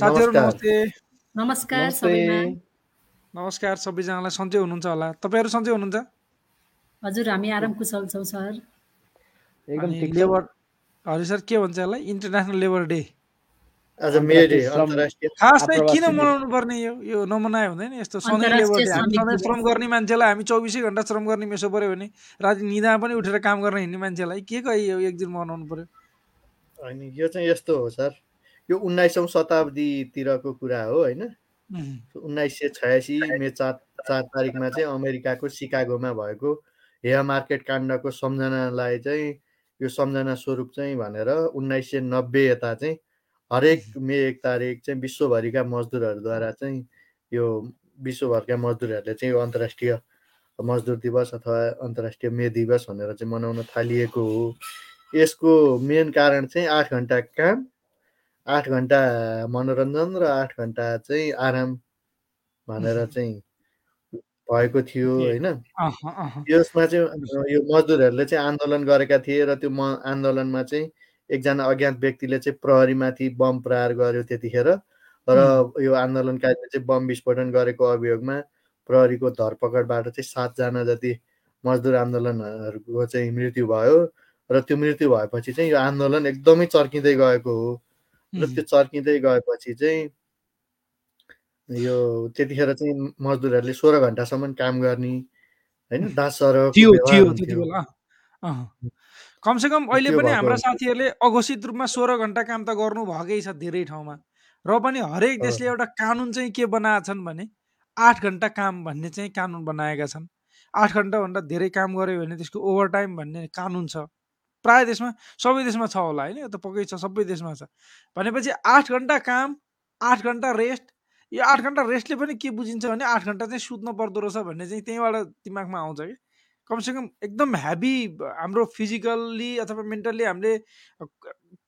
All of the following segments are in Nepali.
साथीहरू नमस्ते। नमस्कार सबैमा। नमस्कार सबैजनालाई। सन्चै हुनुहुन्छ होला। तपाईँहरू सन्चै हुनुहुन्छ? हजुर हामी आराम कुशल छौँ सर। एकदम अनि लेबर हजुर सर के भन्छ यसलाई? इन्टरनेसनल लेबर डे खास किन। मनाउनु पर्ने यो यो नमनाए हुँदैन यस्तो सधैँ लेबर डे हामी सधैँ। श्रम गर्ने मान्छेलाई हामी चौबिसै घन्टा श्रम गर्ने मेसो पऱ्यो भने राति निदा पनि उठेर काम गर्न हिँड्ने मान्छेलाई के को यो एक दिन मनाउनु पर्यो होइन यो चाहिँ यस्तो हो सर। यो उन्नाइसौँ शताब्दीतिरको कुरा हो होइन? उन्नाइस सय छयासी मे चार चार तारिकमा चाहिँ अमेरिकाको सिकागोमा भएको हेयर मार्केट काण्डको सम्झनालाई चाहिँ यो सम्झना स्वरूप चाहिँ भनेर उन्नाइस सय नब्बे यता चाहिँ हरेक मे एक तारिक चाहिँ विश्वभरिका मजदुरहरूद्वारा चाहिँ यो विश्वभरका मजदुरहरूले चाहिँ यो अन्तर्राष्ट्रिय मजदुर दिवस अथवा अन्तर्राष्ट्रिय मे दिवस भनेर चाहिँ मनाउन थालिएको हो। यसको मेन कारण चाहिँ आठ घन्टा काम आठ घन्टा मनोरञ्जन र आठ घन्टा चाहिँ आराम भनेर चाहिँ भएको थियो होइन? यसमा चाहिँ यो मजदुरहरूले चाहिँ आन्दोलन गरेका थिए र त्यो म आन्दोलनमा चाहिँ एकजना अज्ञात व्यक्तिले चाहिँ प्रहरीमाथि बम प्रहार गर्यो त्यतिखेर र यो आन्दोलनकारीले चाहिँ बम विस्फोटन गरेको अभियोगमा प्रहरीको धरपकडबाट चाहिँ सातजना जति मजदुर आन्दोलनहरूको चाहिँ मृत्यु भयो र त्यो मृत्यु भएपछि चाहिँ यो आन्दोलन एकदमै चर्किँदै गएको हो। र त्यो चर्किँदै गएपछि चाहिँ यो त्यतिखेर चाहिँ मजदुरहरूले सोह्र घन्टासम्म काम गर्ने होइन दास। कमसेकम अहिले पनि हाम्रा साथीहरूले अघोषित रूपमा सोह्र घन्टा काम त गर्नु भएकै छ धेरै ठाउँमा। र पनि हरेक। देशले एउटा कानुन चाहिँ के बनाएका छन् भने आठ घन्टा काम भन्ने चाहिँ कानुन बनाएका छन्। आठ घन्टाभन्दा धेरै काम गऱ्यो भने त्यसको ओभर टाइम भन्ने कानुन छ। प्राय देशमा सबै देशमा छ होला होइन? यो त पक्कै छ सबै देशमा छ। भनेपछि आठ घन्टा काम आठ घन्टा रेस्ट यो आठ घन्टा रेस्टले पनि के बुझिन्छ भने आठ घन्टा चाहिँ सुत्नु पर्दो रहेछ भन्ने चाहिँ त्यहीँबाट दिमागमा आउँछ कि। कमसेकम एकदम ह्याभी हाम्रो फिजिकल्ली अथवा मेन्टल्ली हामीले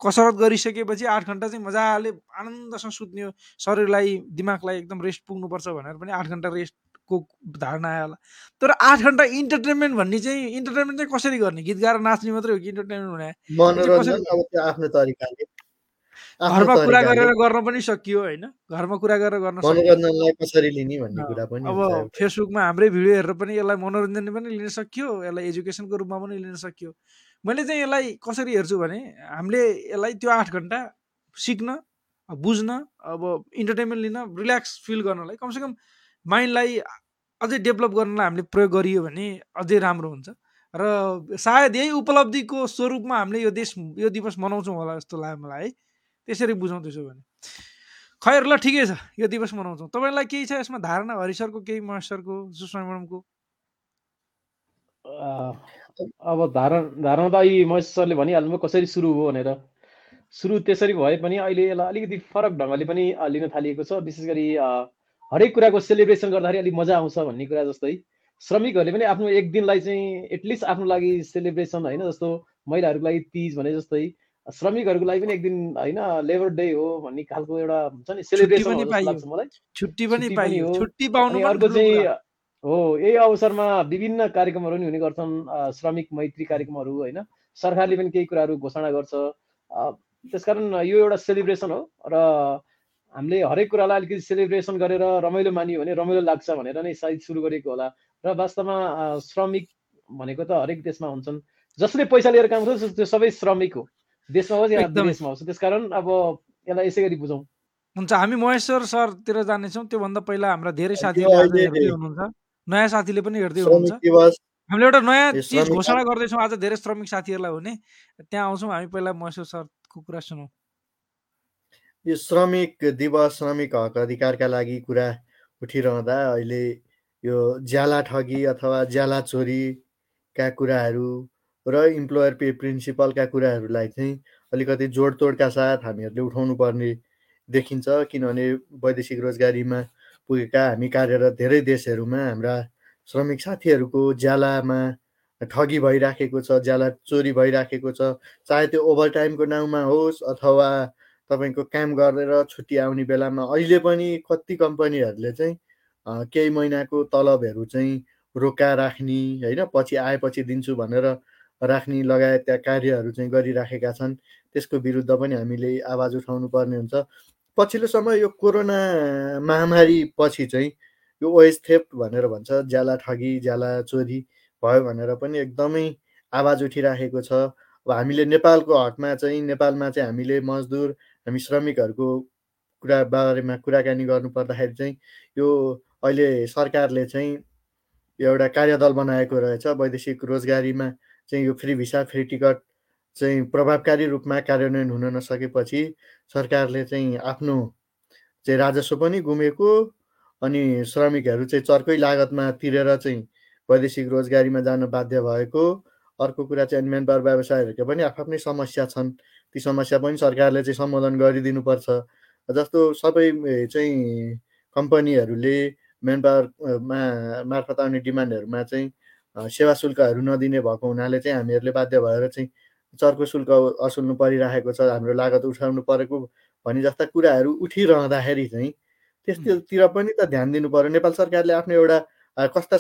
कसरत गरिसकेपछि आठ घन्टा चाहिँ मजाले आनन्दसँग सुत्ने शरीरलाई दिमागलाई एकदम रेस्ट पुग्नुपर्छ भनेर पनि आठ घन्टा रेस्टको धारणा आयो होला। तर आठ घन्टा इन्टरटेनमेन्ट भन्ने चाहिँ इन्टरटेनमेन्ट चाहिँ कसरी गर्ने? गीत गाएर नाच्ने मात्रै हो कि इन्टरटेनमेन्ट हुने? घरमा कुरा गरेर गर्न पनि सकियो होइन? घरमा कुरा गरेर गर्न सकियो। मनोरञ्जनलाई कसरी लिने भन्ने अँ, कुरा पनि अब। फेसबुकमा हाम्रै भिडियो हेरेर पनि यसलाई मनोरञ्जन पनि लिन सकियो यसलाई एजुकेसनको रूपमा पनि लिन सकियो। मैले चाहिँ यसलाई कसरी हेर्छु भने हामीले यसलाई त्यो आठ घन्टा सिक्न बुझ्न अब इन्टरटेनमेन्ट लिन रिल्याक्स फिल गर्नलाई कमसेकम माइन्डलाई अझै डेभलप गर्नलाई हामीले प्रयोग गरियो भने अझै राम्रो हुन्छ। र सायद यही उपलब्धिको स्वरूपमा हामीले यो देश यो दिवस मनाउँछौँ होला जस्तो लाग्यो मलाई है। त्यसरी बुझौँ त्यसो भने। खैर ल ठिकै छ यो दिवस मनाउँछौँ। तपाईँलाई केही छ यसमा धारणा? हरिसरको केही महेश्वरको सुषमा अब धारण धारणा त अहिले महेश सरले कसरी सुरु हो भनेर। सुरु त्यसरी भए पनि अहिले यसलाई अलिकति फरक ढङ्गले पनि लिन थालिएको छ। विशेष गरी हरेक कुराको सेलिब्रेसन गर्दाखेरि अलिक मजा आउँछ भन्ने कुरा जस्तै। श्रमिकहरूले पनि आफ्नो एक दिनलाई चाहिँ एटलिस्ट आफ्नो लागि सेलिब्रेसन होइन जस्तो महिलाहरूको लागि तिज भने जस्तै। श्रमिकहरूको लागि पनि एक दिन होइन लेबर डे हो भन्ने खालको एउटा हुन्छ नि सेलिब्रेसन पनि लाग्छ मलाई। छुट्टी पनि पनि पाइयो। छुट्टी पाउनु पनि अर्को चाहिँ हो यही अवसरमा विभिन्न कार्यक्रमहरू नि हुने गर्छन् श्रमिक मैत्री कार्यक्रमहरू होइन। सरकारले पनि केही कुराहरू घोषणा गर्छ। त्यसकारण यो एउटा सेलिब्रेसन हो र हामीले हरेक कुरालाई अलिकति सेलिब्रेसन गरेर रमाइलो मानियो भने रमाइलो लाग्छ भनेर नै सायद सुरु गरेको होला। र वास्तवमा श्रमिक भनेको त हरेक देशमा हुन्छन्। जसले पैसा लिएर काम गर्छ त्यो सबै श्रमिक हो। देशमा होस् या विदेशमा होस् त्यसकारण अब यसलाई यसै गरी बुझौँ। हुन्छ हामी महेश्वर सरतिर जानेछौँ। त्योभन्दा पहिला हाम्रा धेरै हेर्दै हुनुहुन्छ। नयाँ साथीले पनि हेर्दै हुनुहुन्छ। हामीले एउटा नयाँ चिज घोषणा गर्दैछौँ। आज धेरै श्रमिक साथीहरूलाई हुने। त्यहाँ आउँछौँ हामी पहिला महेश्वर सरको कुरा सुनौँ। यो श्रमिक दिवस श्रमिक हक अधिकारका लागि कुरा उठिरहँदा अहिले यो ज्याला ठगी अथवा ज्याला चोरीका कुराहरू र इम्प्लोयर पे प्रिन्सिपलका कुराहरूलाई चाहिँ अलिकति जोडतोडका साथ हामीहरूले उठाउनु पर्ने देखिन्छ। किनभने वैदेशिक रोजगारीमा पुगेका हामी कार्यरत धेरै देशहरूमा हाम्रा श्रमिक साथीहरूको ज्यालामा ठगी भइराखेको छ ज्याला चोरी भइराखेको छ। चाहे त्यो ओभरटाइमको नाउँमा होस् अथवा तपाईँको काम गरेर छुट्टी आउने बेलामा अहिले पनि कति कम्पनीहरूले चाहिँ केही महिनाको तलबहरू चाहिँ रोका राख्ने होइन पछि आएपछि दिन्छु भनेर राख्ने लगायतका कार्यहरू चाहिँ गरिराखेका छन्। त्यसको विरुद्ध पनि हामीले आवाज उठाउनु पर्ने हुन्छ। पछिल्लो समय यो कोरोना महामारी पछि चाहिँ यो ओएस थेप्ट भनेर भन्छ ज्याला ठगी ज्याला चोरी भयो भनेर पनि एकदमै आवाज उठिराखेको छ। अब हामीले नेपालको हकमा चाहिँ नेपालमा चाहिँ हामीले मजदुर हामी श्रमिकहरूको कुरा बारेमा कुराकानी गर्नु पर्दाखेरि चाहिँ यो अहिले सरकारले चाहिँ एउटा कार्यदल बनाएको रहेछ। वैदेशिक रोजगारीमा चाहिँ यो फ्री भिसा फ्री टिकट चाहिँ प्रभावकारी रूपमा कार्यान्वयन हुन नसकेपछि सरकारले चाहिँ आफ्नो चाहिँ राजस्व पनि गुमेको अनि श्रमिकहरू चाहिँ चर्कै लागतमा तिरेर चाहिँ वैदेशिक रोजगारीमा जान बाध्य भएको। अर्को कुरा चाहिँ म्यान पावर व्यवसायहरूको पनि आफ्नै समस्या छन्। ती समस्या पनि सरकारले चाहिँ सम्बोधन गरिदिनुपर्छ। जस्तो सबै चाहिँ कम्पनीहरूले म्यान पावरमा मार्फत आउने डिमान्डहरूमा चाहिँ सेवा शुल्कहरू नदिने भएको हुनाले चाहिँ हामीहरूले बाध्य भएर चाहिँ चर्को शुल्क असुल्नु परिरहेको छ हाम्रो लागत उठाउनु परेको भन्ने जस्ता कुराहरू उठिरहँदाखेरि चाहिँ त्यस्तोतिर पनि त ध्यान दिनु पऱ्यो नेपाल सरकारले आफ्नो एउटा कस्ता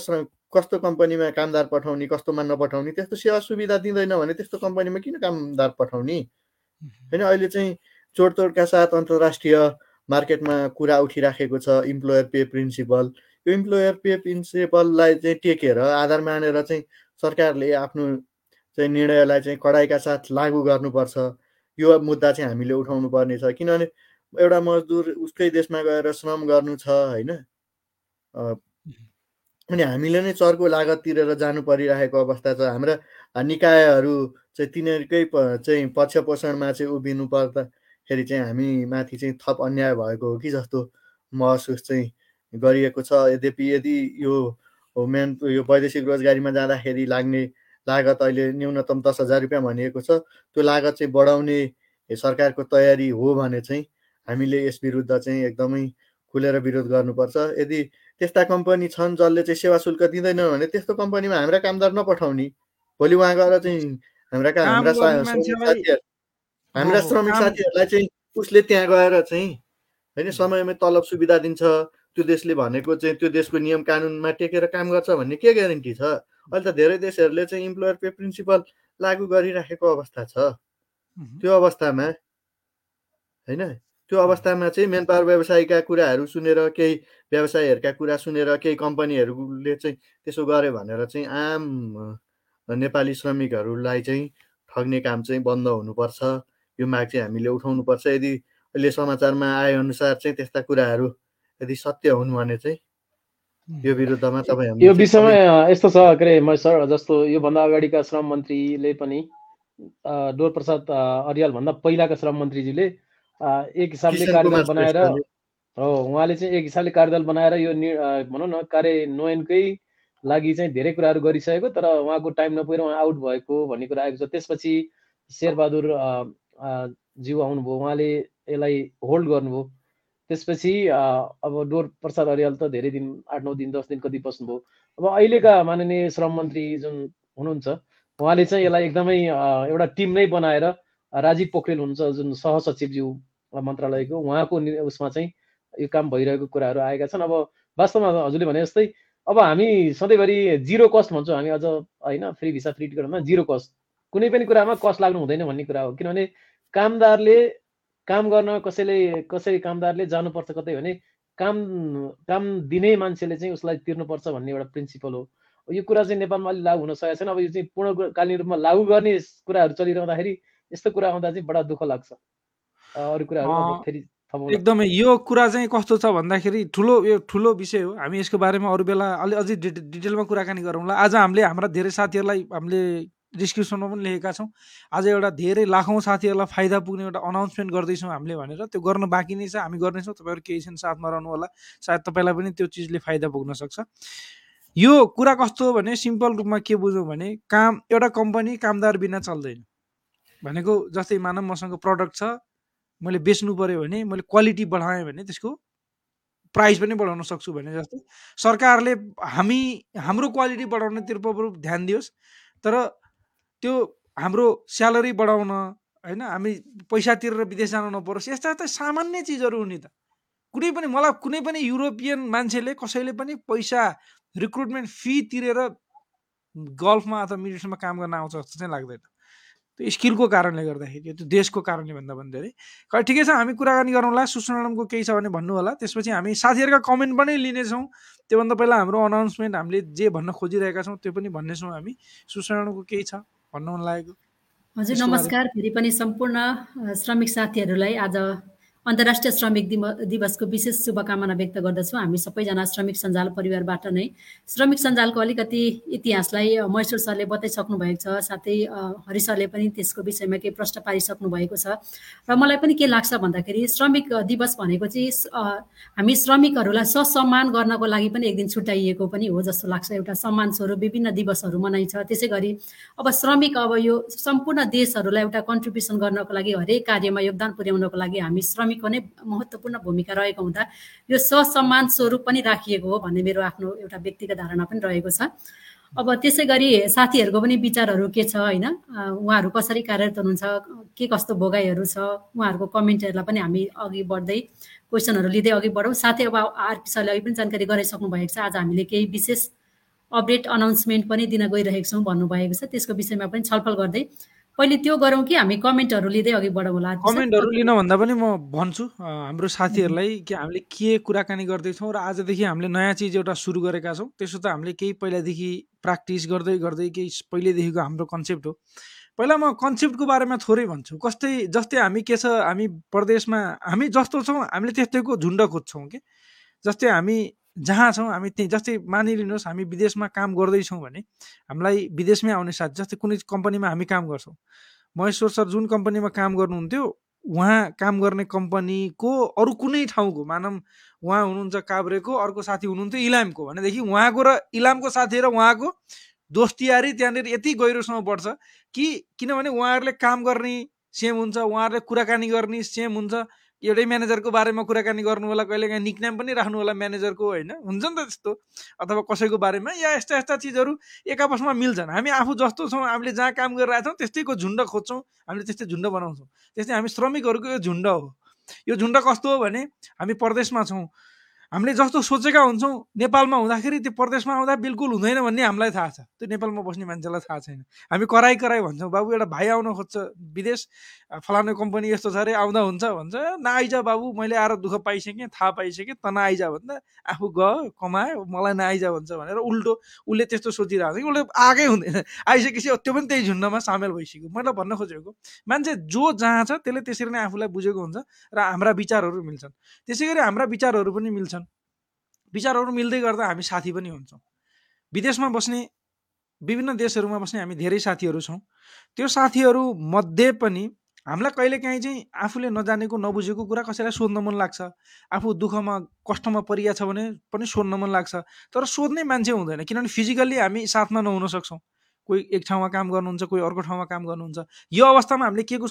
कस्तो कम्पनीमा कामदार पठाउने कस्तोमा नपठाउने त्यस्तो सेवा सुविधा दिँदैन भने त्यस्तो कम्पनीमा किन कामदार पठाउने? होइन अहिले चाहिँ चोडतोडका साथ अन्तर्राष्ट्रिय मार्केटमा कुरा उठिराखेको छ इम्प्लोयर पे प्रिन्सिपल यो इम्प्लोयर पे प्रिन्सिपललाई चाहिँ टेकेर आधार मानेर चाहिँ सरकारले आफ्नो चाहिँ निर्णयलाई चाहिँ कडाइका साथ लागू गर्नुपर्छ। यो मुद्दा चाहिँ हामीले उठाउनु पर्ने छ। किनभने एउटा मजदुर उसकै देशमा गएर श्रम गर्नु छ होइन? अनि हामीले नै चर्को लागत तिरेर जानु परिरहेको अवस्था छ। हाम्रा निकायहरू चाहिँ तिनीहरूकै चाहिँ पक्ष पोषणमा चाहिँ उभिनु पर्दाखेरि चाहिँ हामी माथि चाहिँ थप अन्याय भएको हो कि जस्तो महसुस चाहिँ गरिएको छ। यद्यपि यदि यो मेन यो वैदेशिक रोजगारीमा जाँदाखेरि लाग्ने लागत अहिले न्यूनतम दस हजार रुपियाँ भनिएको छ त्यो लागत चाहिँ बढाउने सरकारको तयारी हो भने चाहिँ हामीले यस विरुद्ध चाहिँ एकदमै खुलेर विरोध गर्नुपर्छ। यदि त्यस्ता कम्पनी छन् जसले चाहिँ सेवा शुल्क दिँदैन भने त्यस्तो कम्पनीमा हाम्रा कामदार नपठाउने भोलि उहाँ गएर चाहिँ हाम्रा हाम्रा साथीहरू। हाम्रा श्रमिक साथीहरूलाई चाहिँ उसले त्यहाँ गएर चाहिँ होइन समयमै तलब सुविधा दिन्छ। त्यो देशले भनेको चाहिँ त्यो देशको नियम कानुनमा टेकेर काम गर्छ भन्ने के ग्यारेन्टी छ? अहिले त धेरै देशहरूले चाहिँ इम्प्लोयर पे प्रिन्सिपल लागू गरिराखेको अवस्था छ। त्यो अवस्थामा होइन त्यो अवस्थामा चाहिँ मेन पावर व्यवसायका कुराहरू सुनेर केही व्यवसायीहरूका कुरा सुनेर केही कम्पनीहरूले चाहिँ त्यसो गर्यो भनेर चाहिँ आम नेपाली श्रमिकहरूलाई चाहिँ ठग्ने काम चाहिँ बन्द हुनुपर्छ। यो माग चाहिँ हामीले उठाउनुपर्छ। यदि अहिले समाचारमा आएअनुसार चाहिँ त्यस्ता कुराहरू यदि सत्य हुन् भने चाहिँ यो विरुद्धमा तपाईँ यो विषयमा यस्तो छ के अरे म सर जस्तो योभन्दा अगाडिका श्रम मन्त्रीले पनि डोर प्रसाद अरियालभन्दा पहिलाका श्रम मन्त्रीजीले एक हिसाबले कार्यदल बनाएर हो उहाँले चाहिँ एक हिसाबले कार्यदल बनाएर यो भनौँ न कार्यान्वयनकै लागि चाहिँ धेरै कुराहरू गरिसकेको तर उहाँको टाइम नपुगेर उहाँ आउट भएको भन्ने कुरा आएको छ। त्यसपछि शेरबहादुर ज्यू आउनुभयो उहाँले यसलाई होल्ड गर्नुभयो। त्यसपछि अब डोर प्रसाद अरियाल त धेरै दिन आठ नौ दिन दस दिन कति बस्नुभयो अब अहिलेका माननीय श्रम मन्त्री जुन हुनुहुन्छ उहाँले चाहिँ यसलाई एकदमै एउटा टिम नै बनाएर राजीव पोखरेल हुनुहुन्छ जुन सहसचिवज्यू मन्त्रालयको उहाँको उसमा चाहिँ यो काम भइरहेको कुराहरू आएका छन्। अब वास्तवमा हजुरले भने जस्तै अब हामी सधैँभरि जिरो कस्ट भन्छौँ हामी अझ होइन फ्री भिसा फ्री टिकटमा जिरो कस्ट कुनै पनि कुरामा कस्ट लाग्नु हुँदैन भन्ने कुरा हो किनभने कामदारले काम गर्न कसैले कसै कामदारले जानुपर्छ कतै भने काम काम दिने मान्छेले चाहिँ उसलाई तिर्नुपर्छ भन्ने एउटा प्रिन्सिपल हो। यो कुरा चाहिँ नेपालमा अलिक लागु हुन सकेको छैन। अब यो चाहिँ पूर्णकालीन रूपमा लागु गर्ने कुराहरू चलिरहँदाखेरि यस्तो कुरा आउँदा चाहिँ बडा दुःख लाग्छ। अरू कुराहरू फेरि एकदमै यो कुरा चाहिँ कस्तो छ भन्दाखेरि ठुलो यो ठुलो विषय हो। हामी यसको बारेमा अरू बेला अलि अझै डिटेलमा कुराकानी गरौँला। आज हामीले हाम्रा धेरै साथीहरूलाई हामीले डिस्क्रिप्सनमा पनि लेखेका छौँ। आज एउटा धेरै लाखौँ साथीहरूलाई फाइदा पुग्ने एउटा अनाउन्समेन्ट गर्दैछौँ हामीले भनेर। त्यो गर्न बाँकी नै छ हामी गर्नेछौँ। तपाईँहरू केही छन् साथमा रहनु होला सायद तपाईँलाई पनि त्यो चिजले फाइदा पुग्न सक्छ। यो कुरा कस्तो हो भने सिम्पल रूपमा के बुझौँ भने काम एउटा कम्पनी कामदार बिना चल्दैन। भनेको जस्तै मानव मसँग प्रडक्ट छ मैले बेच्नु पऱ्यो भने मैले क्वालिटी बढाएँ भने त्यसको प्राइस पनि बढाउन सक्छु भने जस्तो सरकारले हामी हाम्रो क्वालिटी बढाउनेतिर ध्यान दियोस् तर त्यो हाम्रो स्यालेरी बढाउन होइन हामी पैसा तिरेर विदेश जानु नपरोस् यस्ता यस्ता सामान्य चिजहरू हुने त। कुनै पनि मलाई कुनै पनि युरोपियन मान्छेले कसैले पनि पैसा रिक्रुटमेन्ट फी तिरेर गल्फमा अथवा मिडल इस्टमा काम गर्न आउँछ जस्तो चाहिँ लाग्दैन। त्यो स्किलको कारणले गर्दाखेरि त्यो देशको कारणले भन्दा पनि धेरै ठिकै छ हामी कुराकानी गरौँला सुषमा म्याडमको केही छ भने भन्नु होला त्यसपछि हामी साथीहरूका कमेन्ट पनि लिनेछौँ। त्योभन्दा पहिला हाम्रो अनाउन्समेन्ट हामीले जे भन्न खोजिरहेका छौँ त्यो पनि भन्नेछौँ हामी। सुषमा म्याडमको केही छ? भन्न मन लागेको? हजुर नमस्कार। फेरि पनि सम्पूर्ण श्रमिक साथीहरूलाई आज अन्तर्राष्ट्रिय श्रमिक दिवसको विशेष शुभकामना व्यक्त गर्दछु। हामी सबैजना श्रमिक सञ्जाल परिवारबाट नै। श्रमिक सञ्जालको अलिकति इतिहासलाई महेश्वर सरले बताइसक्नु भएको छ। साथै हरि सरले पनि त्यसको विषयमा केही प्रश्न पारिसक्नु भएको छ। र मलाई पनि के लाग्छ भन्दाखेरि श्रमिक दिवस भनेको चाहिँ हामी श्रमिकहरूलाई ससम्मान गर्नको लागि पनि एक दिन छुट्याइएको पनि हो जस्तो लाग्छ। एउटा सम्मान स्वरूप विभिन्न दिवसहरू मनाइन्छ। त्यसै गरी अब श्रमिक अब यो सम्पूर्ण देशहरूलाई एउटा कन्ट्रिब्युसन गर्नको लागि हरेक कार्यमा योगदान पुर्याउनको लागि हामी श्रमिकको नै महत्त्वपूर्ण भूमिका रहेको हुँदा यो ससम्मान स्वरूप पनि राखिएको हो भन्ने मेरो आफ्नो एउटा व्यक्तिगत धारणा पनि रहेको छ। अब त्यसै गरी साथीहरूको पनि विचारहरू के छ होइन? उहाँहरू कसरी कार्यरत हुनुहुन्छ? के कस्तो भोगाइहरू छ? उहाँहरूको कमेन्टहरूलाई पनि हामी अघि बढ्दै क्वेसनहरू लिँदै अघि बढौँ। साथै अब आरपी सरले अघि पनि जानकारी गराइसक्नु भएको छ। आज हामीले केही विशेष अपडेट अनाउन्समेन्ट पनि दिन गइरहेको छौँ भन्नुभएको छ। त्यसको विषयमा पनि छलफल गर्दै पहिले त्यो गरौँ कि हामी कमेन्टहरू लिँदै अघि बढौँ होला? कमेन्टहरू लिन भन्दा पनि म भन्छु हाम्रो साथीहरूलाई कि हामीले के कुराकानी गर्दैछौँ र आजदेखि हामीले नयाँ चिज एउटा सुरु गरेका छौँ। त्यसो त हामीले केही पहिलादेखि प्र्याक्टिस गर्दै गर्दै केही पहिल्यैदेखिको हाम्रो कन्सेप्ट हो। पहिला म कन्सेप्टको बारेमा थोरै भन्छु। कस्तै जस्तै हामी के छ हामी प्रदेशमा हामी जस्तो छौँ हामीले त्यस्तैको झुन्ड खोज्छौँ कि? जस्तै हामी जहाँ छौँ हामी त्यहीँ जस्तै मानिलिनुहोस् हामी विदेशमा काम गर्दैछौँ भने हामीलाई विदेशमै आउने साथी जस्तै कुनै कम्पनीमा हामी काम गर्छौँ। महेश्वर सर जुन कम्पनीमा काम गर्नुहुन्थ्यो उहाँ काम गर्ने कम्पनीको अरू कुनै ठाउँको मानव उहाँ हुनुहुन्छ काभ्रेको अर्को साथी हुनुहुन्थ्यो इलामको भनेदेखि उहाँको र इलामको साथी र उहाँको दोस्तियारी त्यहाँनिर यति गहिरोसँग बढ्छ कि किनभने उहाँहरूले काम गर्ने सेम हुन्छ उहाँहरूले कुराकानी गर्ने सेम हुन्छ। एउटै म्यानेजरको बारेमा कुराकानी गर्नु होला कहिलेकाहीँ निकनाम पनि राख्नु होला म्यानेजरको होइन? हुन्छ नि त त्यस्तो। अथवा कसैको बारेमा या यस्ता यस्ता चिजहरू एक आपसमा मिल्छन्। हामी आफू जस्तो छौँ हामीले जहाँ काम गरिरहेको छौँ त्यस्तैको झुन्ड खोज्छौँ। हामीले त्यस्तै झुन्ड बनाउँछौँ। त्यस्तै हामी श्रमिकहरूको यो झुन्ड हो। यो झुन्ड कस्तो हो भने हामी परदेशमा छौँ। हामीले जस्तो सोचेका हुन्छौँ नेपालमा हुँदाखेरि त्यो प्रदेशमा आउँदा बिल्कुल हुँदैन भन्ने हामीलाई थाहा छ। त्यो नेपालमा बस्ने मान्छेलाई थाहा छैन। हामी कराई कराई भन्छौँ बाबु एउटा भाइ आउन खोज्छ विदेश। फलानु कम्पनी यस्तो छ अरे आउँदा हुन्छ भन्छ। नआइज बाबु मैले आएर दुःख पाइसकेँ थाहा पाइसकेँ त नआइज भन्दा आफू गयो कमायो मलाई नआइज भन्छ भनेर उल्टो उसले त्यस्तो सोचिरहेको छ कि उसले आएकै हुँदैन। आइसकेपछि त्यो पनि त्यही झुन्डमा सामेल भइसक्यो। मैले भन्न खोजेको मान्छे जो जहाँ छ त्यसले त्यसरी नै आफूलाई बुझेको हुन्छ र हाम्रा विचारहरू मिल्छन्। त्यसै गरी हाम्रा विचारहरू पनि मिल्छन्। विचारहरू मिल्दै गर्दा हामी साथी पनि हुन्छौँ। विदेशमा बस्ने विभिन्न देशहरूमा बस्ने हामी धेरै साथीहरू छौँ। त्यो साथीहरू मध्ये पनि हामीलाई कहिलेकाहीँ चाहिँ आफूले नजानेको नबुझेको कुरा कसैलाई सोध्न मन लाग्छ। आफू दुःखमा कष्टमा परिया छ भने पनि सोध्न मन लाग्छ। तर सोध्ने मान्छे हुँदैन किनभने फिजिकल्ली हामी साथमा नहुन सक्छौँ। कोही एक ठाउँमा काम गर्नुहुन्छ कोही अर्को ठाउँमा काम गर्नुहुन्छ। यो अवस्थामा हामीले के को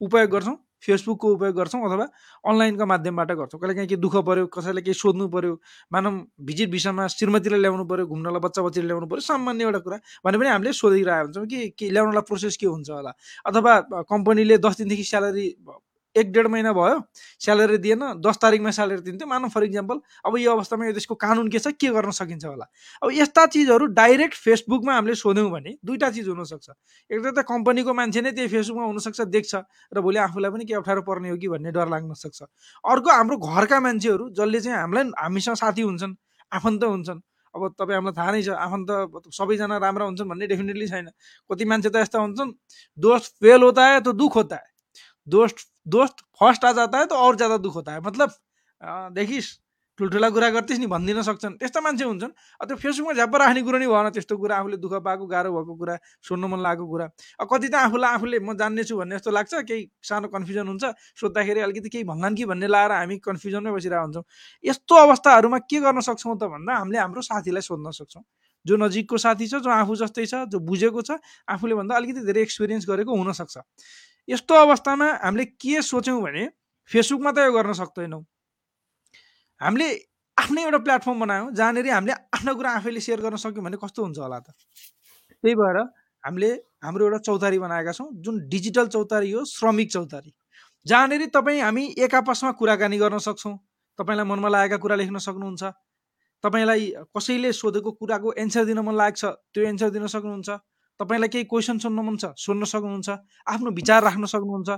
उपयोग गर्छौँ फेसबुकको उपयोग गर्छौँ अथवा अनलाइनको माध्यमबाट गर्छौँ। कहिले काहीँ केही दुःख पऱ्यो कसैलाई केही सोध्नु पऱ्यो मानव भिजिट भिसामा श्रीमतीलाई ल्याउनु पऱ्यो घुम्नलाई बच्चा बच्चीलाई ल्याउनु पऱ्यो सामान्य एउटा कुरा भने पनि हामीले सोधिरहेको हुन्छौँ कि के ल्याउनलाई प्रोसेस के हुन्छ होला? अथवा कम्पनीले दस दिनदेखि स्यालेरी एक डेढ महिना भयो स्यालेरी दिएन दस तारिकमा स्यालेरी दिन्थ्यो। मानव फर इक्जाम्पल अब यो अवस्थामा यो देशको कानुन के छ के गर्न सकिन्छ होला? अब यस्ता चिजहरू डाइरेक्ट फेसबुकमा हामीले सोध्यौँ भने दुईवटा चिज हुनसक्छ। एक त कम्पनीको मान्छे नै त्यही फेसबुकमा हुनसक्छ देख्छ र भोलि आफूलाई पनि के अप्ठ्यारो पर्ने हो कि भन्ने डर लाग्न सक्छ। अर्को हाम्रो घरका मान्छेहरू जसले चाहिँ हामीलाई हामीसँग साथी हुन्छन् आफन्त हुन्छन्। अब तपाईँ हामीलाई थाहा नै छ आफन्त सबैजना राम्रा हुन्छन् भन्ने डेफिनेटली छैन। कति मान्छे त यस्ता हुन्छन् दोस्त फेल होता है तो दुख होता है। दोस्त दोस्त फर्स्ट आ जाता है तो और ज्यादा दुख होता है। मतलब देखिस् ठुल्ठुला कुरा गर्थिस् नि भनिदिन सक्छन्। त्यस्ता मान्छे हुन्छन्। त्यो फेसबुकमा झ्याप्प राख्ने कुरो नै भएन त्यस्तो कुरा आफूले दुःख पाएको गाह्रो भएको कुरा सुन्नु मन लागेको कुरा। अब कति त आफूलाई आफूले म जान्ने छु भन्ने जस्तो लाग्छ। केही सानो कन्फ्युजन हुन्छ। सोद्धाखेरि अलिकति केही भन्लान् कि भन्ने लाएर हामी कन्फ्युजनमै बसिरहेको हुन्छौँ। यस्तो अवस्थाहरूमा के गर्न सक्छौँ त भन्दा हामीले हाम्रो साथीलाई सोध्न सक्छौँ। जो नजिकको साथी छ जो आफू जस्तै छ जो बुझेको छ आफूले भन्दा अलिकति धेरै एक्सपिरियन्स गरेको हुनसक्छ। यस्तो अवस्थामा हामीले के सोच्यौँ भने फेसबुकमा त यो गर्न सक्दैनौँ। हामीले आफ्नै एउटा प्लेटफर्म बनायौँ जहाँनिर हामीले आफ्नो कुरा आफैले सेयर गर्न सक्यौँ भने कस्तो हुन्छ होला त? त्यही भएर हामीले हाम्रो एउटा चौतारी बनाएका छौँ जुन डिजिटल चौतारी हो श्रमिक चौतारी। जहाँनिर तपाईँ हामी एक आपसमा कुराकानी गर्न सक्छौँ। तपाईँलाई मनमा लागेका कुरा लेख्न सक्नुहुन्छ। तपाईँलाई कसैले सोधेको कुराको एन्सर दिन मन लागेको छ त्यो एन्सर दिन सक्नुहुन्छ। तपाईँलाई केही क्वेसन सोध्नु मन छ सोध्न सक्नुहुन्छ आफ्नो विचार राख्न सक्नुहुन्छ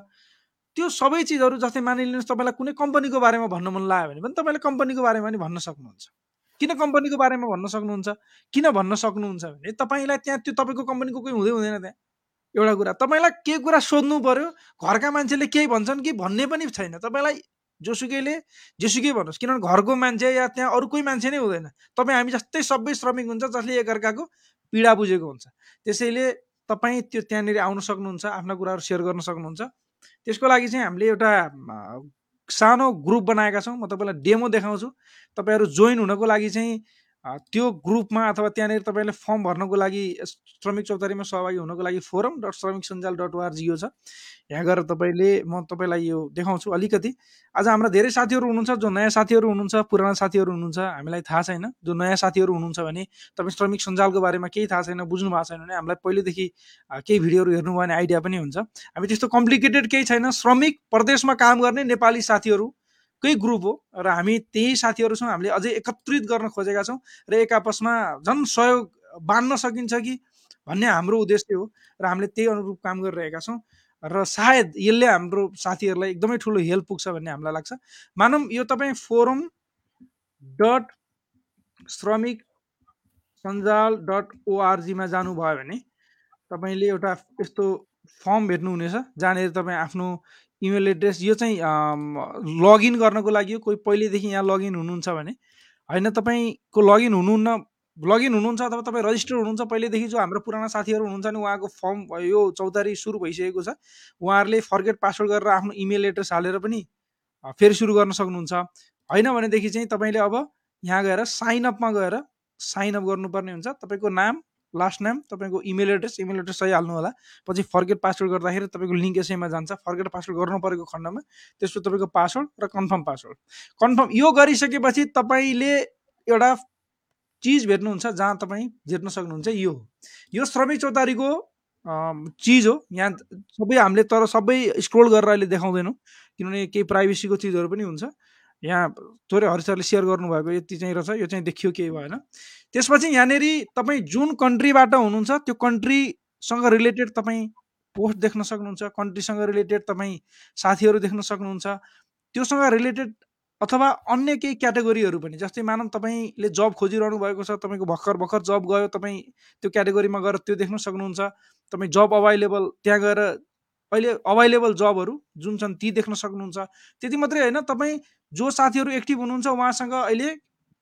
त्यो सबै चिजहरू जस्तै मानिलिनुहोस् तपाईँलाई कुनै कम्पनीको बारेमा भन्नु मन लाग्यो भने पनि तपाईँले कम्पनीको बारेमा पनि भन्न सक्नुहुन्छ। किन कम्पनीको बारेमा भन्न सक्नुहुन्छ? किन भन्न सक्नुहुन्छ भने तपाईँलाई त्यहाँ त्यो तपाईँको कम्पनीको कोही हुँदै हुँदैन त्यहाँ। एउटा कुरा तपाईँलाई के कुरा सोध्नु पर्यो? घरका मान्छेले केही भन्छन् कि भन्ने पनि छैन। तपाईँलाई जोसुकैले जेसुकै भन्नुहोस् किनभने घरको मान्छे या त्यहाँ अरू कोही मान्छे नै हुँदैन। तपाईँ हामी जस्तै सबै श्रमिक हुन्छ जसले एकअर्काको पीडा बुझेको हुन्छ। त्यसैले तपाईँ त्यो त्यहाँनिर आउन सक्नुहुन्छ आफ्ना कुराहरू सेयर गर्न सक्नुहुन्छ। त्यसको लागि चाहिँ हामीले एउटा सानो ग्रुप बनाएका छौँ। म तपाईँलाई डेमो देखाउँछु। तपाईँहरू जोइन हुनको लागि चाहिँ त्यो ग्रुपमा अथवा त्यहाँनिर तपाईँले फर्म भर्नको लागि श्रमिक चौतारीमा सहभागी हुनको लागि फोरम डट श्रमिक सञ्जाल डट ओआरजी यो छ। यहाँ गएर तपाईँले म तपाईँलाई यो देखाउँछु अलिकति। आज हाम्रा धेरै साथीहरू हुनुहुन्छ जो नयाँ साथीहरू हुनुहुन्छ पुराना साथीहरू हुनुहुन्छ हामीलाई थाहा छैन। जो नयाँ साथीहरू हुनुहुन्छ भने तपाईँ श्रमिक सञ्जालको बारेमा केही थाहा छैन बुझ्नु भएको छैन भने हामीलाई पहिलेदेखि केही भिडियोहरू हेर्नुभयो भने आइडिया पनि हुन्छ। हामी त्यस्तो कम्प्लिकेटेड केही छैन। श्रमिक प्रदेशमा काम गर्ने नेपाली साथीहरू कै ग्रुप हो र हामी त्यही साथीहरूसँग हामीले अझै एकत्रित गर्न खोजेका छौँ र एक आपसमा झन् सहयोग बाँध्न सकिन्छ कि भन्ने हाम्रो उद्देश्य हो र हामीले त्यही अनुरूप काम गरिरहेका छौँ र सायद यसले हाम्रो साथीहरूलाई एकदमै ठुलो हेल्प पुग्छ भन्ने हामीलाई लाग्छ। मानौँ यो तपाईँ फोरम डट श्रमिक सञ्जाल डट ओआरजीमा जानुभयो भने तपाईँले एउटा यस्तो फर्म भेट्नुहुनेछ जहाँनिर तपाईँ आफ्नो इमेल एड्रेस यो चाहिँ लगइन गर्नको लागि कोही पहिलेदेखि यहाँ लगइन हुनुहुन्छ भने। होइन तपाईँको लगइन हुनुहुन्न लगइन हुनुहुन्छ अथवा तपाईँ रजिस्टर हुनुहुन्छ पहिलेदेखि जो हाम्रो पुराना साथीहरू हुनुहुन्छ भने उहाँको फर्म यो चौतारी सुरु भइसकेको छ। उहाँहरूले फर्गेट पासवर्ड गरेर आफ्नो इमेल एड्रेस हालेर पनि फेरि सुरु गर्न सक्नुहुन्छ। होइन भनेदेखि चाहिँ तपाईँले अब यहाँ गएर साइनअपमा गएर साइनअप गर्नुपर्ने हुन्छ। तपाईँको नाम लास्ट नाम तपाईँको इमेल एड्रेस इमेल एड्रेस सही हाल्नु होला। पछि फर्गेट पासवर्ड गर्दाखेरि तपाईँको लिङ्क यसैमा जान्छ। फर्गेट पासवर्ड गर्नु परेको खण्डमा। त्यसको तपाईँको पासवर्ड र कन्फर्म पासवर्ड कन्फर्म यो गरिसकेपछि तपाईँले एउटा चिज भेट्नुहुन्छ जहाँ तपाईँ भेट्न सक्नुहुन्छ यो। यो श्रमिक चौतारीको चिज हो। यहाँ सबै हामीले तर सबै स्क्रोल गरेर अहिले देखाउँदैनौँ। किनभने केही प्राइभेसीको चिजहरू पनि हुन्छ। यहाँ थोरै हरिसरले सेयर गर्नुभएको यति चाहिँ रहेछ। यो चाहिँ देखियो केही भएन। त्यसपछि यहाँनिर तपाईँ जुन कन्ट्रीबाट हुनुहुन्छ त्यो कन्ट्रीसँग रिलेटेड तपाईँ पोस्ट देख्न सक्नुहुन्छ कन्ट्रीसँग रिलेटेड तपाईँ साथीहरू देख्न सक्नुहुन्छ त्योसँग रिलेटेड अथवा अन्य केही क्याटेगोरीहरू पनि जस्तै मानव तपाईँले जब खोजिरहनु भएको छ तपाईँको भर्खर भर्खर जब गयो तपाईँ त्यो क्याटेगोरीमा गएर त्यो देख्न सक्नुहुन्छ तपाईँ जब अभाइलेबल त्यहाँ गएर अहिले अभाइलेबल जबहरू जुन छन् ती देख्न सक्नुहुन्छ त्यति मात्रै होइन तपाईँ जो साथीहरू एक्टिभ हुनुहुन्छ उहाँसँग अहिले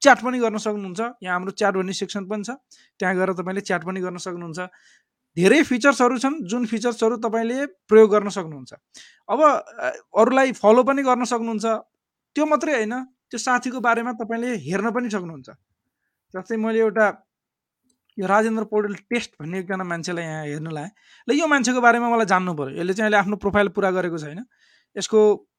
च्याट पनि गर्न सक्नुहुन्छ। यहाँ हाम्रो च्याट भन्ने सेक्सन पनि छ। त्यहाँ गएर तपाईँले च्याट पनि गर्न सक्नुहुन्छ। धेरै फिचर्सहरू छन् जुन फिचर्सहरू तपाईँले प्रयोग गर्न सक्नुहुन्छ। अब अरूलाई फलो पनि गर्न सक्नुहुन्छ। त्यो मात्रै होइन त्यो साथीको बारेमा तपाईँले हेर्न पनि सक्नुहुन्छ। जस्तै मैले एउटा यो राजेन्द्र पौडेल टेस्ट भन्ने एकजना मान्छेलाई यहाँ हेर्नु लाएँ। ल यो मान्छेको बारेमा मलाई जान्नु पऱ्यो यसले चाहिँ अहिले आफ्नो प्रोफाइल पुरा गरेको छैन। यसको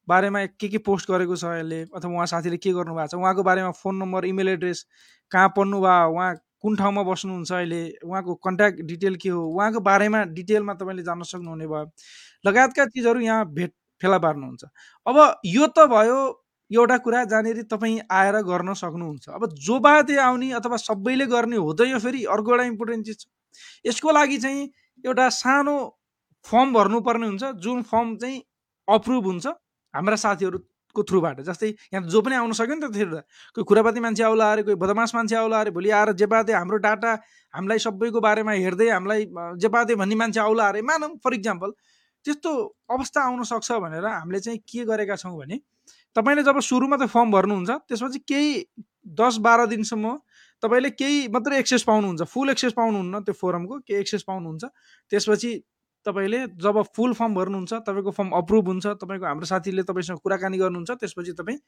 बारेमा के के पोस्ट गरेको छ यसले? अथवा उहाँ साथीले के गर्नुभएको छ? उहाँको बारेमा फोन नम्बर इमेल एड्रेस कहाँ पढ्नु भयो? उहाँ कुन ठाउँमा बस्नुहुन्छ अहिले? उहाँको कन्ट्याक्ट डिटेल के हो? उहाँको बारेमा डिटेलमा तपाईँले जान्न सक्नुहुने भयो। लगायतका चिजहरू यहाँ भेट फेला पार्नुहुन्छ। अब यो त भयो एउटा कुरा जहाँनिर तपाईँ आएर गर्न सक्नुहुन्छ। अब जो बाधे आउने अथवा सबैले गर्ने हो त यो फेरि अर्को एउटा इम्पोर्टेन्ट चिज छ। यसको लागि चाहिँ एउटा सानो फर्म भर्नुपर्ने हुन्छ। जुन फर्म चाहिँ अप्रुभ हुन्छ। हाम्रा साथीहरूको थ्रुबाट। जस्तै यहाँ जो पनि आउन सक्यो नि त त्यो कोही खुरापाती मान्छे आउला अरे कोही बदमास मान्छे आउला अरे भोलि आएर जेपाते हाम्रो डाटा हामीलाई सबैको बारेमा हेर्दै हामीलाई जेपाते भन्ने मान्छे आउला अरे। मानौँ फर इक्जाम्पल त्यस्तो अवस्था आउन सक्छ भनेर हामीले चाहिँ के गरेका छौँ भने तपाईँले जब सुरुमा त फर्म भर्नुहुन्छ त्यसपछि केही दस बाह्र दिनसम्म तपाईँले केही मात्रै एक्सेस पाउनुहुन्छ फुल एक्सेस पाउनुहुन्न त्यो फोरमको केही एक्सेस पाउनुहुन्छ। त्यसपछि तपाईँले जब फुल फर्म भर्नुहुन्छ तपाईँको फर्म अप्रुभ हुन्छ तपाईँको हाम्रो साथीले तपाईँसँग कुराकानी गर्नुहुन्छ त्यसपछि तपाईँ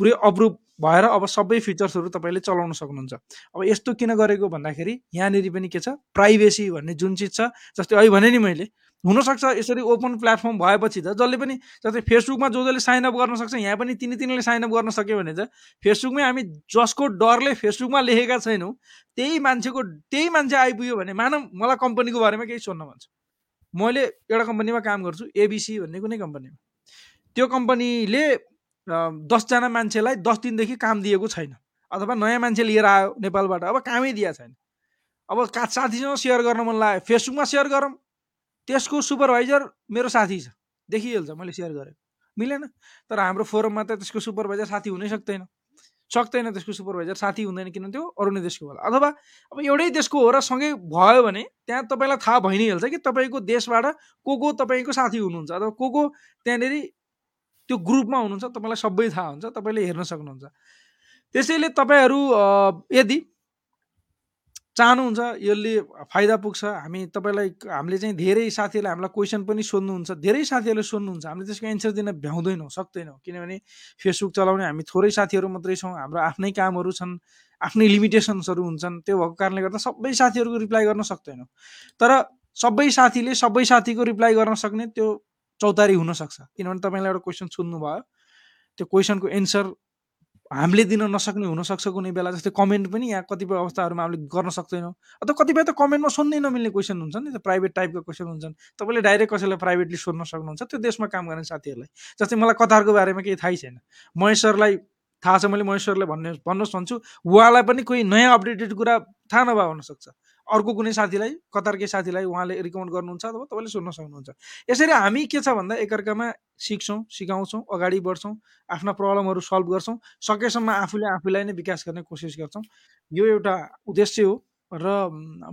पुरै अप्रुभ भएर अब सबै फिचर्सहरू तपाईँले चलाउन सक्नुहुन्छ। अब यस्तो किन गरेको भन्दाखेरि यहाँनिर पनि के छ? प्राइभेसी भन्ने जुन चिज छ जस्तै अहिले भने नि मैले हुनसक्छ यसरी ओपन प्लेटफर्म भएपछि त जसले पनि जस्तै फेसबुकमा जो जसले साइनअप गर्न सक्छ यहाँ पनि तिनी तिनीले साइनअप गर्न सक्यो भने त फेसबुकमै हामी जसको डरले फेसबुकमा लेखेका छैनौँ त्यही मान्छेको त्यही मान्छे आइपुग्यो भने मानव मलाई कम्पनीको बारेमा केही सोध्न भन्छ मैले एउटा कम्पनीमा काम गर्छु एबिसी भन्ने कुनै कम्पनीमा। त्यो कम्पनीले दसजना मान्छेलाई दस दिनदेखि काम दिएको छैन। अथवा नयाँ मान्छे लिएर आयो नेपालबाट अब कामै दिएको छैन। अब का साथीसँग सेयर गर्न मन लाग्यो फेसबुकमा सेयर गरौँ। त्यसको सुपरभाइजर मेरो साथी छ। देखिहाल्छ मैले सेयर गरेँ मिलेन। तर हाम्रो फोरममा त त्यसको सुपरभाइजर साथी हुनै सक्दैन। सक्दैन त्यसको सुपरभाइजर साथी हुँदैन किनभने त्यो? अरू नै देशको होला। अथवा अब एउटै देशको हो र सँगै भयो भने त्यहाँ तपाईँलाई थाहा भइ नै हाल्छ कि तपाईँको देशबाट को को तपाईँको साथी हुनुहुन्छ? अथवा को को त्यहाँनिर त्यो ग्रुपमा हुनुहुन्छ? तपाईँलाई सबै थाहा हुन्छ तपाईँले हेर्न सक्नुहुन्छ। त्यसैले तपाईँहरू यदि चाहनुहुन्छ यसले फाइदा पुग्छ। हामी तपाईँलाई हामीले चाहिँ धेरै साथीहरूले हामीलाई क्वेसन पनि सोध्नुहुन्छ धेरै साथीहरूले सोध्नुहुन्छ। हामीले त्यसको एन्सर दिन भ्याउँदैनौँ सक्दैनौँ। किनभने फेसबुक चलाउने हामी थोरै साथीहरू मात्रै छौँ हाम्रो आफ्नै कामहरू छन् आफ्नै लिमिटेसन्सहरू हुन्छन्। त्यो भएको कारणले गर्दा सबै साथीहरूको रिप्लाई गर्न सक्दैनौँ। तर सबै साथीले सबै साथीको रिप्लाई गर्न सक्ने त्यो चौतारी हुनसक्छ। किनभने तपाईँलाई एउटा क्वेसन सोध्नुभयो। त्यो क्वेसनको एन्सर हामीले दिन नसक्ने हुनसक्छ कुनै बेला जस्तै कमेन्ट पनि यहाँ कतिपय अवस्थाहरूमा हामीले गर्न सक्दैनौँ। अथवा कतिपय त कमेन्टमा सोध्नै नमिल्ने क्वेसन हुन्छ नि त प्राइभेट टाइपको क्वेसन हुन्छन्। तपाईँले डाइरेक्ट कसैलाई प्राइभेटली सोध्न सक्नुहुन्छ त्यो देशमा काम गर्ने साथीहरूलाई। जस्तै मलाई कतारको बारेमा केही थाहै छैन। महेश्वरलाई थाहा छ मैले महेश्वरलाई भन्ने भन्नुहोस् भन्छु। उहाँलाई पनि कोही नयाँ अपडेटेड कुरा थाहा नभए हुनसक्छ। अर्को कुनै साथीलाई कतारकै साथीलाई उहाँले रिकमेन्ड गर्नुहुन्छ अथवा तपाईँले सोध्न सक्नुहुन्छ। यसरी हामी के छ भन्दा एकअर्कामा सिक्छौँ सिकाउँछौँ अगाडि बढ्छौँ आफ्ना प्रब्लमहरू सल्भ गर्छौँ सकेसम्म आफूले आफूलाई नै विकास गर्ने कोसिस गर्छौँ। यो एउटा उद्देश्य हो र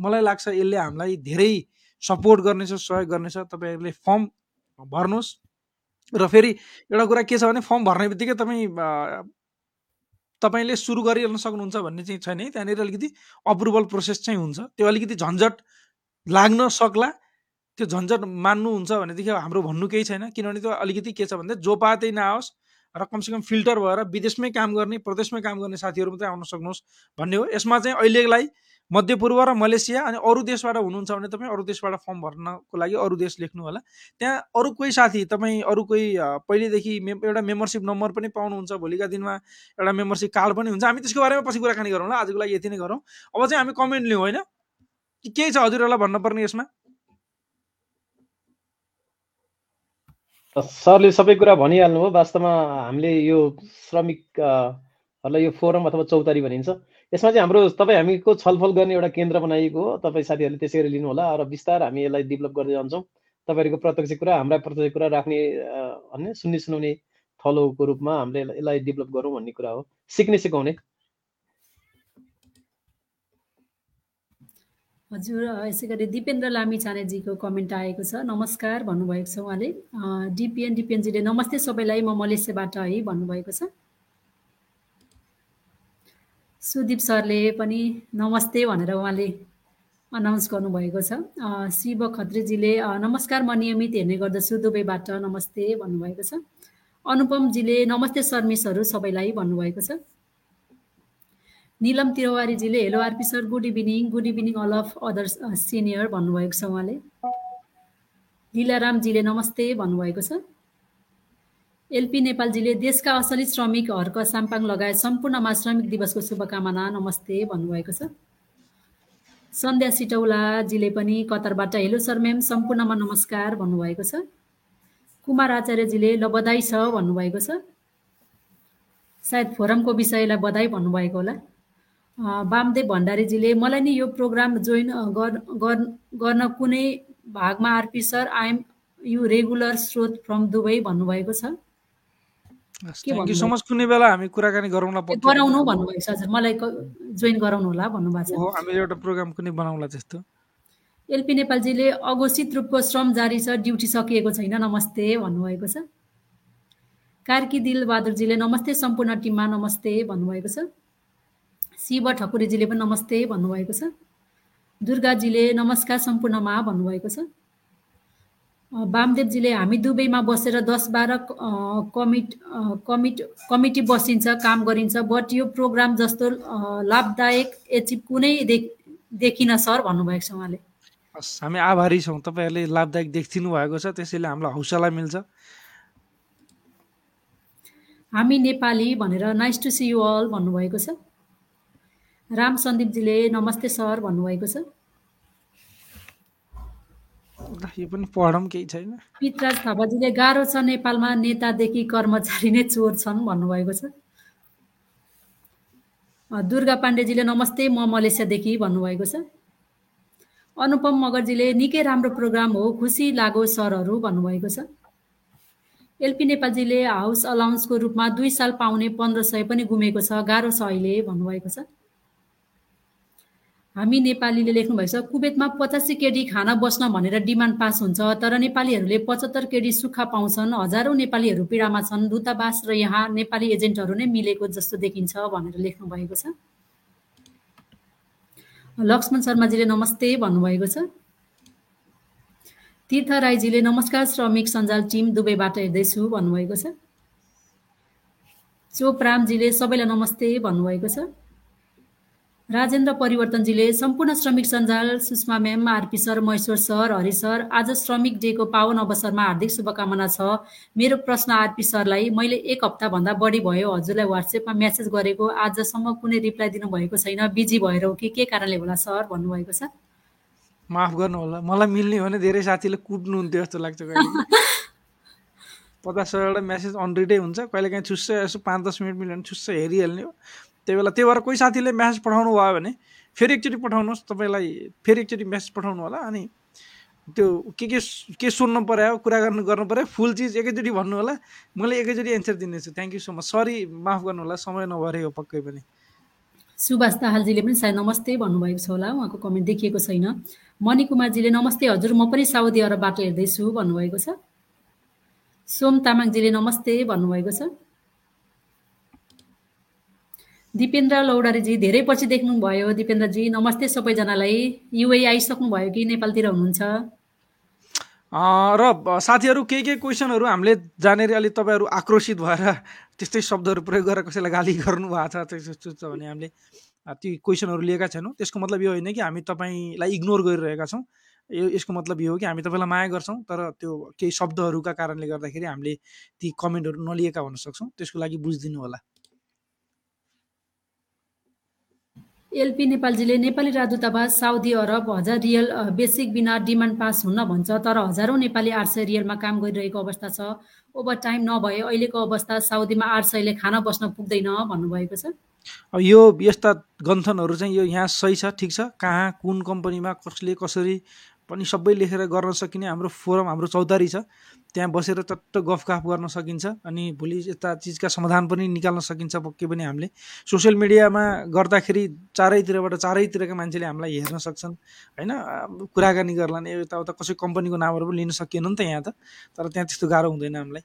मलाई लाग्छ यसले हामीलाई धेरै सपोर्ट गर्नेछ सहयोग गर्नेछ। तपाईँहरूले फर्म भर्नुहोस्। र फेरि एउटा कुरा के छ भने फर्म भर्ने बित्तिकै तपाईँ तपाईँले सुरु गरिहाल्न सक्नुहुन्छ भन्ने चाहिँ छैन है। त्यहाँनिर अलिकति अप्रुभल प्रोसेस चाहिँ हुन्छ। त्यो अलिकति झन्झट लाग्न सक्ला। त्यो झन्झट मान्नुहुन्छ भनेदेखि हाम्रो भन्नु केही छैन। किनभने त्यो अलिकति के छ भने जो पातै नआओस् र कमसेकम फिल्टर भएर विदेशमै काम गर्ने प्रदेशमै काम गर्ने साथीहरू मात्रै आउन सक्नुहोस् भन्ने हो। यसमा चाहिँ अहिलेलाई मध्यपूर्व र मलेसिया अनि अरू देशबाट हुनुहुन्छ भने तपाईँ अरू देशबाट फर्म भर्नको लागि अरू देश लेख्नु होला। त्यहाँ अरू कोही साथी तपाईँ अरू कोही पहिलेदेखि मे एउटा मेम्बरसिप नम्बर पनि पाउनुहुन्छ भोलिका दिनमा एउटा मेम्बरसिप कार्ड पनि हुन्छ। हामी त्यसको बारेमा पछि कुराकानी गरौँ ल आजको लागि यति नै गरौँ। अब चाहिँ हामी कमेन्ट लिउँ होइन? केही छ हजुरहरूलाई भन्नुपर्ने यसमा? सरले सबै कुरा भनिहाल्नु हो। वास्तवमा हामीले यो श्रमिकहरूलाई यो फोरम अथवा चौतारी भनिन्छ। यसमा चाहिँ हाम्रो तपाईँ हामीको छलफल गर्ने एउटा केन्द्र बनाइएको हो। तपाईँ साथीहरूले त्यसै गरी लिनु होला र बिस्तार हामी यसलाई डेभलप गर्दै जान्छौँ। तपाईँहरूको प्रत्यक्ष कुरा हाम्रा प्रत्यक्ष कुरा राख्ने भन्ने सुन्ने सुनाउने थलोको रूपमा हामीले यसलाई डेभलप गरौँ भन्ने कुरा हो। सिक्ने सिकाउने। हजुर यसै गरी दिपेन्द्र लामी छानेजीको कमेन्ट आएको छ। नमस्कार भन्नुभएको छ उहाँले। डिपिएन डिपिएनजीले नमस्ते सबैलाई म मलेसियाबाट है भन्नुभएको छ। सुदीप सरले पनि नमस्ते भनेर उहाँले अनाउन्स गर्नुभएको छ। शिव खत्रीजीले नमस्कार म नियमित हेर्ने गर्दछु। दुबईबाट नमस्ते भन्नुभएको छ। अनुपमजीले नमस्ते सर्मिसहरू सबैलाई भन्नुभएको छ। Nilam तिवारीजीले hello RP sir good evening good evening all of other senior भन्नुभएको छ उहाँले। लीलारामजीले नमस्ते भन्नुभएको छ। एलपी नेपालजीले देशका असली श्रमिक हर्क साम्पाङ लगायत सम्पूर्णमा श्रमिक दिवसको शुभकामना नमस्ते भन्नुभएको छ। सन्ध्या सिटौलाजीले पनि कतारबाट हेलो सर म्याम सम्पूर्णमा नमस्कार भन्नुभएको छ। कुमार आचार्यजीले ल बधाई छ भन्नुभएको छ। सायद फोरमको विषयलाई बधाई भन्नुभएको होला। वामदेव भण्डारीजीले मलाई नि यो प्रोग्राम जोइन गर्न कुनै भागमा RP sir I'm you regular स्रोत फ्रम दुबई भन्नुभएको छ। थ्याङ्क यू सो मच कुनै बेला हामी कुराकानी गरौँला गराउनु भन्नुभएको छ हजुर। मलाई जोइन गराउनु होला भन्नुभएको छ। हामीले एउटा प्रोग्राम कुनै बनाउला त्यस्तो एलपी नेपालजीले अघोषित रूपको श्रम जारी छ ड्युटी सकिएको छैन नमस्ते भन्नुभएको छ। कार्की दिल बहादुरजीले नमस्ते सम्पूर्ण टिममा नमस्ते भन्नुभएको छ। शिव ठकुरीजीले पनि नमस्ते भन्नुभएको छ। दुर्गाजीले नमस्कार सम्पूर्णमा भन्नुभएको छ। वामदेवजीले हामी दुबईमा बसेर दस बाह्र कमिट कमिट कमिटी बसिन्छ काम गरिन्छ बट यो प्रोग्राम जस्तो लाभदायक एचिभ कुनै देखिन सर भन्नुभएको छ उहाँले। हस् हामी आभारी छौँ। तपाईँहरूले लाभदायक देखिनु भएको छ त्यसैले हामीलाई हौसला मिल्छ। हामी नेपाली भनेर nice to see you all भन्नुभएको छ। राम सन्दीपजीले नमस्ते सर भन्नुभएको छ। यो पनि पढौँ केही छैन। पितराज थापाजीले गाह्रो छ नेपालमा नेतादेखि कर्मचारी नै चोर छन् भन्नुभएको छ। दुर्गा पाण्डेजीले नमस्ते म मलेसियादेखि भन्नुभएको छ। अनुपम मगरजीले निकै राम्रो प्रोग्राम हो खुसी लागो सरहरू भन्नुभएको छ। एलपी नेपालजीले हाउस अलाउन्सको रूपमा दुई साल पाउने पन्ध्र सय पनि गुमेको छ गाह्रो छ अहिले भन्नुभएको छ। हामी नेपालीले लेख्नुभएको छ कुवेतमा पचासी केडी खाना बस्न भनेर डिमान्ड पास हुन्छ तर नेपालीहरूले पचहत्तर केडी सुक्खा पाउँछन् हजारौँ नेपालीहरू पीडामा छन् दूतावास र यहाँ नेपाली एजेन्टहरू नै मिलेको जस्तो देखिन्छ भनेर लेख्नु भएको छ। लक्ष्मण शर्माजीले नमस्ते भन्नुभएको छ। तीर्थ राईजीले नमस्कार श्रमिक सञ्जाल टिम दुबईबाट हेर्दैछु भन्नुभएको छ। चोपरामजीले सबैलाई नमस्ते भन्नुभएको छ। राजेन्द्र परिवर्तनजीले सम्पूर्ण श्रमिक सञ्जाल Sushma ma'am RP sir Maheshwar sir Hari sir आज श्रमिक डेको पावन अवसरमा हार्दिक शुभकामना छ। मेरो प्रश्न आरपी सरलाई मैले एक हप्ताभन्दा बढी भयो हजुरलाई वाट्सएपमा म्यासेज गरेको आजसम्म कुनै रिप्लाई दिनुभएको छैन बिजी भएर हो कि के कारणले होला सर भन्नुभएको छ? माफ गर्नु होला मलाई मिल्ने भने धेरै साथीले कुट्नुहुन्थ्यो जस्तो लाग्छ पचास सयवटा म्यासेज अनरिडै हुन्छ कहिले काहीँ छुस्सै यसो पाँच दस मिनट मिल्यो भने छुस्सै हेरिहाल्ने हो। त्यही बेला त्यही भएर कोही साथीले म्यासेज पठाउनु भयो भने फेरि एकचोटि पठाउनुहोस् तपाईँलाई फेरि एकचोटि म्यासेज पठाउनु होला। अनि त्यो के के के सुन्नु पऱ्यो कुरा गर्नु गर्नु पऱ्यो फुल चिज एकैचोटि भन्नु होला। मैले एकैचोटि एन्सर दिनेछु। Thank you so much sorry माफ गर्नु होला समय नभएर हो पक्कै पनि। सुभाष दाहालजीले पनि सायद नमस्ते भन्नुभएको छ होला उहाँको कमेन्ट देखिएको छैन। मणिकुमारजीले नमस्ते हजुर म पनि साउदी अरबबाट हेर्दैछु भन्नुभएको छ। सोम तामाङजीले नमस्ते भन्नुभएको छ। दिपेन्द्र लौडारीजी धेरै पछि देख्नुभयो। दिपेन्द्रजी नमस्ते सबैजनालाई। युए आइसक्नु भयो कि नेपालतिर हुनुहुन्छ? र साथीहरू केही केही क्वेसनहरू हामीले जानेर अलिक तपाईँहरू आक्रोशित भएर त्यस्तै शब्दहरू प्रयोग गरेर कसैलाई गाली गर्नुभएको छ त्यस्तो छ भने हामीले ती क्वेसनहरू लिएका छैनौँ। त्यसको मतलब यो होइन कि हामी तपाईँलाई इग्नोर गरिरहेका छौँ। यो यसको मतलब यो हो कि हामी तपाईँलाई माया गर्छौँ तर त्यो केही शब्दहरूका कारणले गर्दाखेरि हामीले ती कमेन्टहरू नलिएका हुन सक्छौँ। त्यसको लागि बुझिदिनु होला। एलपी नेपालजीले नेपाली राजदूतावास साउदी अरब हजार रियल बेसिक बिना डिमान्ड पास हुन्न भन्छ तर हजारौँ नेपाली आठ सय रियलमा काम गरिरहेको अवस्था छ। ओभर टाइम नभए अहिलेको अवस्था साउदीमा आठ सयले खाना बस्न पुग्दैन भन्नुभएको छ। अब यो यस्ता गन्थनहरू चाहिँ यो यहाँ सही छ ठिक छ? कहाँ कुन कम्पनीमा कसले कसरी पनि सबै लेखेर गर्न सकिने हाम्रो फोरम हाम्रो चौतारी छ। त्यहाँ बसेर चट्ट गफगाफ गर्न सकिन्छ अनि भोलि यता चिजका समाधान पनि निकाल्न सकिन्छ पक्कै पनि हामीले। सोसियल मिडियामा गर्दाखेरि चारैतिरबाट चारैतिरका मान्छेले हामीलाई हेर्न सक्छन् होइन? कुराकानी गर्लान् यताउता कसै कम्पनीको नामहरू पनि लिन सकिएन नि त यहाँ त तर त्यहाँ त्यस्तो गाह्रो हुँदैन हामीलाई।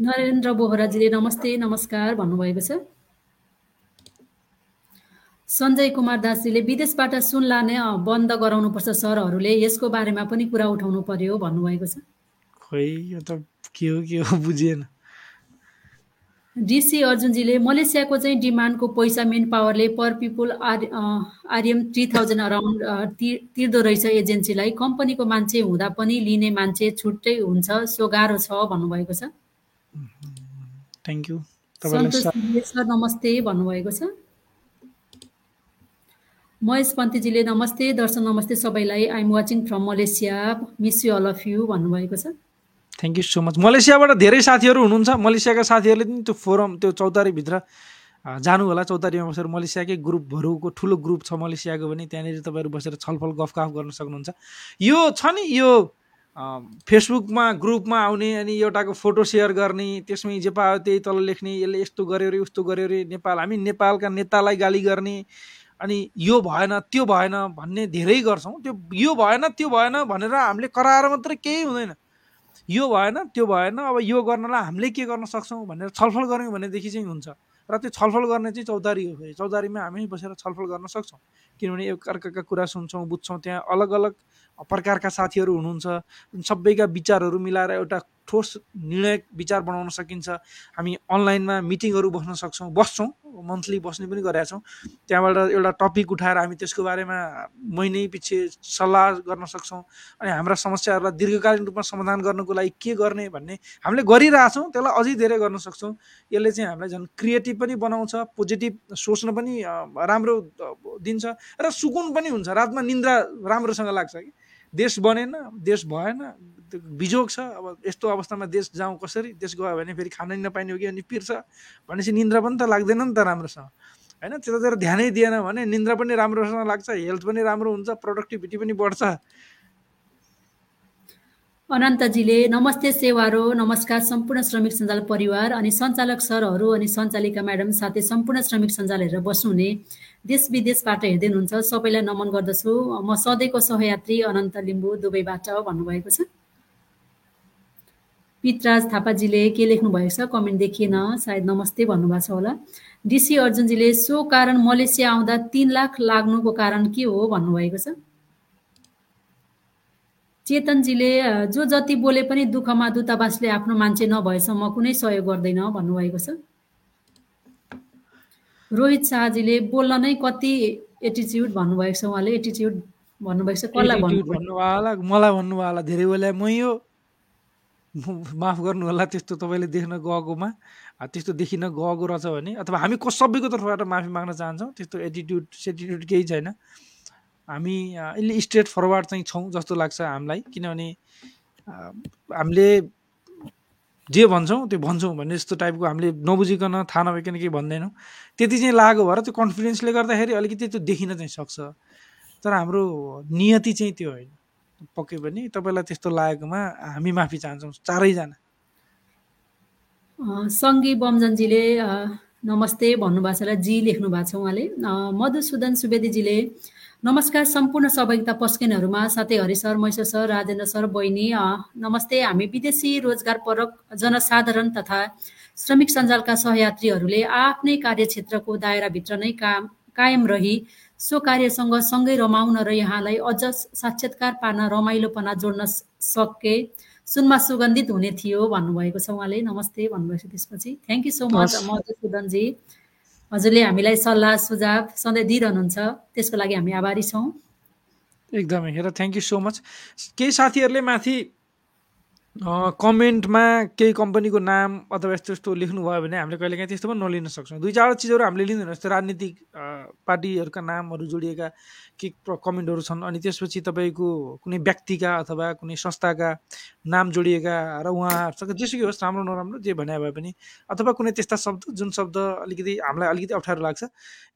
नरेन्द्र बोहराजीले नमस्ते नमस्कार भन्नुभएको छ। सञ्जय कुमार दासजीले विदेशबाट सुन लाने बन्द गराउनुपर्छ सरहरूले। यसको बारेमा पनि कुरा उठाउनु पर्यो भन्नुभएको छ। खोइ यो त के हो के हो बुझिएन डिसी अर्जुनजीले मलेसियाको चाहिँ डिमान्डको पैसा man power per people are RM three thousand around तिर्दो रहेछ एजेन्सीलाई। कम्पनीको मान्छे हुँदा पनि लिने मान्छे छुट्टै हुन्छ सो गाह्रो छ भन्नुभएको छ। Thank you. सन्तोष सर नमस्ते भन्नुभएको छ। महेश पन्तीजीले नमस्ते दर्शन नमस्ते सबैलाई. I'm watching from Malaysia miss you all of you भन्नुभएको छ। थ्याङ्क यू सो मच मलेसियाबाट धेरै साथीहरू हुनुहुन्छ। मलेसियाका साथीहरूले पनि त्यो फोरम त्यो चौतारीभित्र जानु होला चौतारीमा बसेर मलेसियाकै ग्रुपहरूको ठुलो ग्रुप छ मलेसियाको पनि। त्यहाँनिर तपाईँहरू बसेर छलफल गफगाफ गर्न सक्नुहुन्छ। यो छ नि यो फेसबुकमा ग्रुपमा आउने अनि एउटाको फोटो सेयर गर्ने त्यसमै जे पायो त्यही तल लेख्ने यसले यस्तो गर्यो अरे उस्तो गर्यो अरे। नेपाल हामी नेपालका नेतालाई गाली गर्ने अनि यो भएन त्यो भएन भन्ने धेरै गर्छौँ। त्यो यो भएन त्यो भएन भनेर हामीले कराएर मात्रै केही हुँदैन। यो भएन त्यो भएन अब यो गर्नलाई हामीले के गर्न सक्छौँ भनेर छलफल गऱ्यौँ भनेदेखि चाहिँ हुन्छ। र त्यो छलफल गर्ने चाहिँ चौतारी हो चौतारीमा हामी बसेर छलफल गर्न सक्छौँ। किनभने एकअर्काका कुरा सुन्छौँ बुझ्छौँ त्यहाँ अलग अलग प्रकारका साथीहरू हुनुहुन्छ। सबैका विचारहरू मिलाएर एउटा ठोस निर्णय विचार बनाउन सकिन्छ। हामी अनलाइनमा मिटिङहरू बस्न सक्छौँ बस्छौँ मन्थली बस्ने पनि गरेका छौँ। त्यहाँबाट एउटा टपिक उठाएर हामी त्यसको बारेमा महिनै पछि सल्लाह गर्न सक्छौँ अनि हाम्रा समस्याहरूलाई दीर्घकालीन रूपमा समाधान गर्नको लागि के गर्ने भन्ने हामीले गरिरहेछौँ त्यसलाई अझै धेरै गर्न सक्छौँ। यसले चाहिँ हामीलाई झन् क्रिएटिभ पनि बनाउँछ पोजिटिभ सोच्न पनि राम्रो दिन्छ र सुकुन पनि हुन्छ। रातमा निन्द्रा राम्रोसँग लाग्छ कि। देश बनेन देश भएन बिजोग छ। अब यस्तो अवस्थामा देश जाउँ कसरी? देश गयो भने फेरि खानै नपाइने हो कि अनि पिर्छ? भनेपछि निन्द्रा पनि त लाग्दैन नि त राम्रोसँग। होइन? त्यतातिर ध्यानै दिएन भने निन्द्रा पनि राम्रोसँग लाग्छ हेल्थ पनि राम्रो हुन्छ प्रोडक्टिभिटी पनि बढ्छ। अनन्तजीले नमस्ते सेवारो नमस्कार सम्पूर्ण श्रमिक सञ्जाल परिवार अनि सञ्चालक सरहरू अनि सञ्चालिका म्याडम साथै सम्पूर्ण श्रमिक सञ्जाल हेरेर बस्नुहुने। देश विदेशबाट हेर्दै हुनुहुन्छ सबैलाई नमन गर्दछु। म सधैँको सहयात्री अनन्त लिम्बू दुबईबाट भन्नुभएको छ। पितराज थापाजीले के लेख्नु भएको छ कमेन्ट देखिएन। सायद नमस्ते भन्नुभएको छ होला। डिसी अर्जुनजीले सो कारण मलेसिया आउँदा तिन लाख लाग्नुको कारण के हो भन्नुभएको छ। चेतनजीले जो जति बोले पनि दुःखमा दूतावासले आफ्नो मान्छे नभएसम्म कुनै सहयोग गर्दैन भन्नुभएको छ। रोहित शाहजीले बोल्न नै कति एटिच्युड भन्नुभएको छ उहाँले? एटिच्युड भन्नुभएको छ कसलाई भन्नुभयो? मलाई भन्नुभयो होला धेरै बेला मै यो माफ गर्नु होला त्यस्तो तपाईँले देख्न गएकोमा। त्यस्तो देखिन गएको रहेछ भने अथवा हामी को सबैको तर्फबाट माफी माग्न चाहन्छौँ त्यस्तो एटिट्युड सेटिट्युड केही छैन। हामी यसले स्ट्रेट फरवार्ड चाहिँ छौँ जस्तो लाग्छ हामीलाई किनभने हामीले जे भन्छौँ त्यो भन्छौँ भन्ने जस्तो टाइपको हामीले नबुझिकन थाहा नभइकन केही भन्दैनौँ। त्यति चाहिँ लागु भएर त्यो कन्फिडेन्सले गर्दाखेरि अलिकति त्यो देखिन चाहिँ सक्छ। तर हाम्रो नियति चाहिँ त्यो होइन। पक्कै पनि तपाईँलाई त्यस्तो लागेकोमा हामी माफी चाहन्छौँ चारैजना। सङ्गी बमजनजीले नमस्ते भन्नुभएको छ जी लेख्नु भएको छ उहाँले। मधुसूदन सुवेदीजीले नमस्कार सम्पूर्ण सहभागिता पस्किनहरूमा साथै हरि सर मैसर सर राजेन्द्र सर बहिनी नमस्ते। हामी विदेशी रोजगार परक जनसाधारण तथा श्रमिक सञ्जालका सहयात्रीहरूले आफ्नै कार्यक्षेत्रको दायराभित्र नै काम कायम रही सो कार्यसँग सँगै रमाउन र यहाँलाई अझ साक्षात्कार पार्न रमाइलोपना जोड्न सके सुनमा सुगन्धित हुने थियो भन्नुभएको छ उहाँले। नमस्ते भन्नुभएको छ त्यसपछि thank you so much Madhusudanji हजुरले हामीलाई सल्लाह सुझाव सधैँ दिइरहनुहुन्छ। त्यसको लागि हामी आभारी छौँ। एकदमै हेर थ्याङ्क यू सो मच केही साथीहरूले माथि कमेन्टमा केही कम्पनीको नाम अथवा यस्तो यस्तो लेख्नुभयो भने हामीले कहिलेकाहीँ त्यस्तो पनि नलिन सक्छौँ। दुई चारवटा चिजहरू हामीले लिँदैन। जस्तो राजनीतिक पार्टीहरूका नामहरू जोडिएका के कमेन्टहरू छन्? अनि त्यसपछि तपाईँको कुनै व्यक्तिका अथवा कुनै संस्थाका नाम जोडिएका र उहाँहरूसँग जेसुकै होस् राम्रो नराम्रो जे भने भए पनि अथवा कुनै त्यस्ता शब्द जुन शब्द अलिकति हामीलाई अलिकति अप्ठ्यारो लाग्छ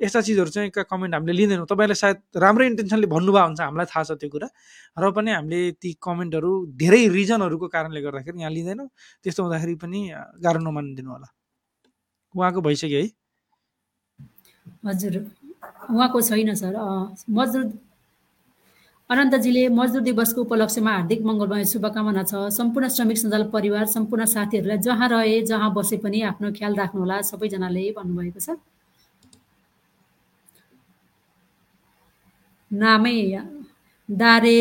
यस्ता चिजहरू चाहिँ कमेन्ट हामीले लिँदैनौँ। तपाईँले सायद राम्रो इन्टेन्सनले भन्नुभयो हुन्छ हामीलाई थाहा छ त्यो कुरा। र पनि हामीले ती कमेन्टहरू धेरै रिजनहरूको कारणले गर्दाखेरि यहाँ लिँदैनौँ। त्यस्तो हुँदाखेरि पनि गाह्रो नमानिदिनु होला उहाँको भइसक्यो है। हजुर। उहाँको छैन सर। मजदुर अनन्तजीले मजदुर दिवसको उपलक्ष्यमा हार्दिक मङ्गलमय शुभकामना छ। सम्पूर्ण श्रमिक सञ्जाल परिवार सम्पूर्ण साथीहरूलाई जहाँ रहे जहाँ बसे पनि आफ्नो ख्याल राख्नुहोला सबैजनाले भन्नुभएको छ। नामै दारे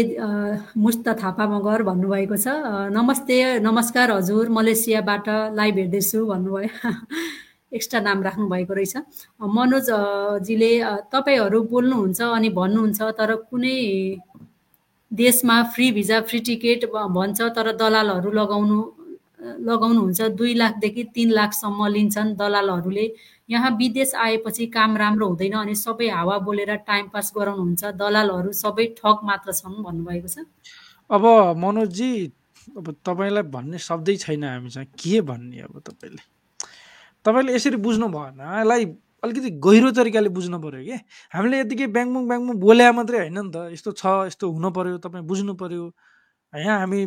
मुस्त थापा मगर भन्नुभएको छ। नमस्ते नमस्कार हजुर मलेसियाबाट लाइभ हेर्दैछु भन्नुभयो। एक्स्ट्रा नाम राख्नुभएको रहेछ। मनोजजीले तपाईँहरू बोल्नुहुन्छ अनि भन्नुहुन्छ तर कुनै देशमा फ्री भिजा फ्री टिकट भन्छ तर दलालहरू लगाउनु लगाउनुहुन्छ दुई लाखदेखि तिन लाखसम्म लिन्छन् दलालहरूले। यहाँ विदेश आएपछि काम राम्रो हुँदैन अनि सबै हावा बोलेर टाइम पास गराउनुहुन्छ। दलालहरू सबै ठग मात्र छन् भन्नुभएको छ। अब मनोजजी अब तपाईँलाई भन्ने शब्दै छैन हामीसँग। के भन्ने अब तपाईँले? तपाईँले यसरी बुझ्नु भएन यसलाई अलिकति गहिरो तरिकाले बुझ्नु पऱ्यो कि? हामीले यतिकै ब्याङमुङ ब्याङमुङ बोल्या मात्रै होइन नि त। यस्तो छ यस्तो हुनु पऱ्यो तपाईँ बुझ्नु पऱ्यो यहाँ हामी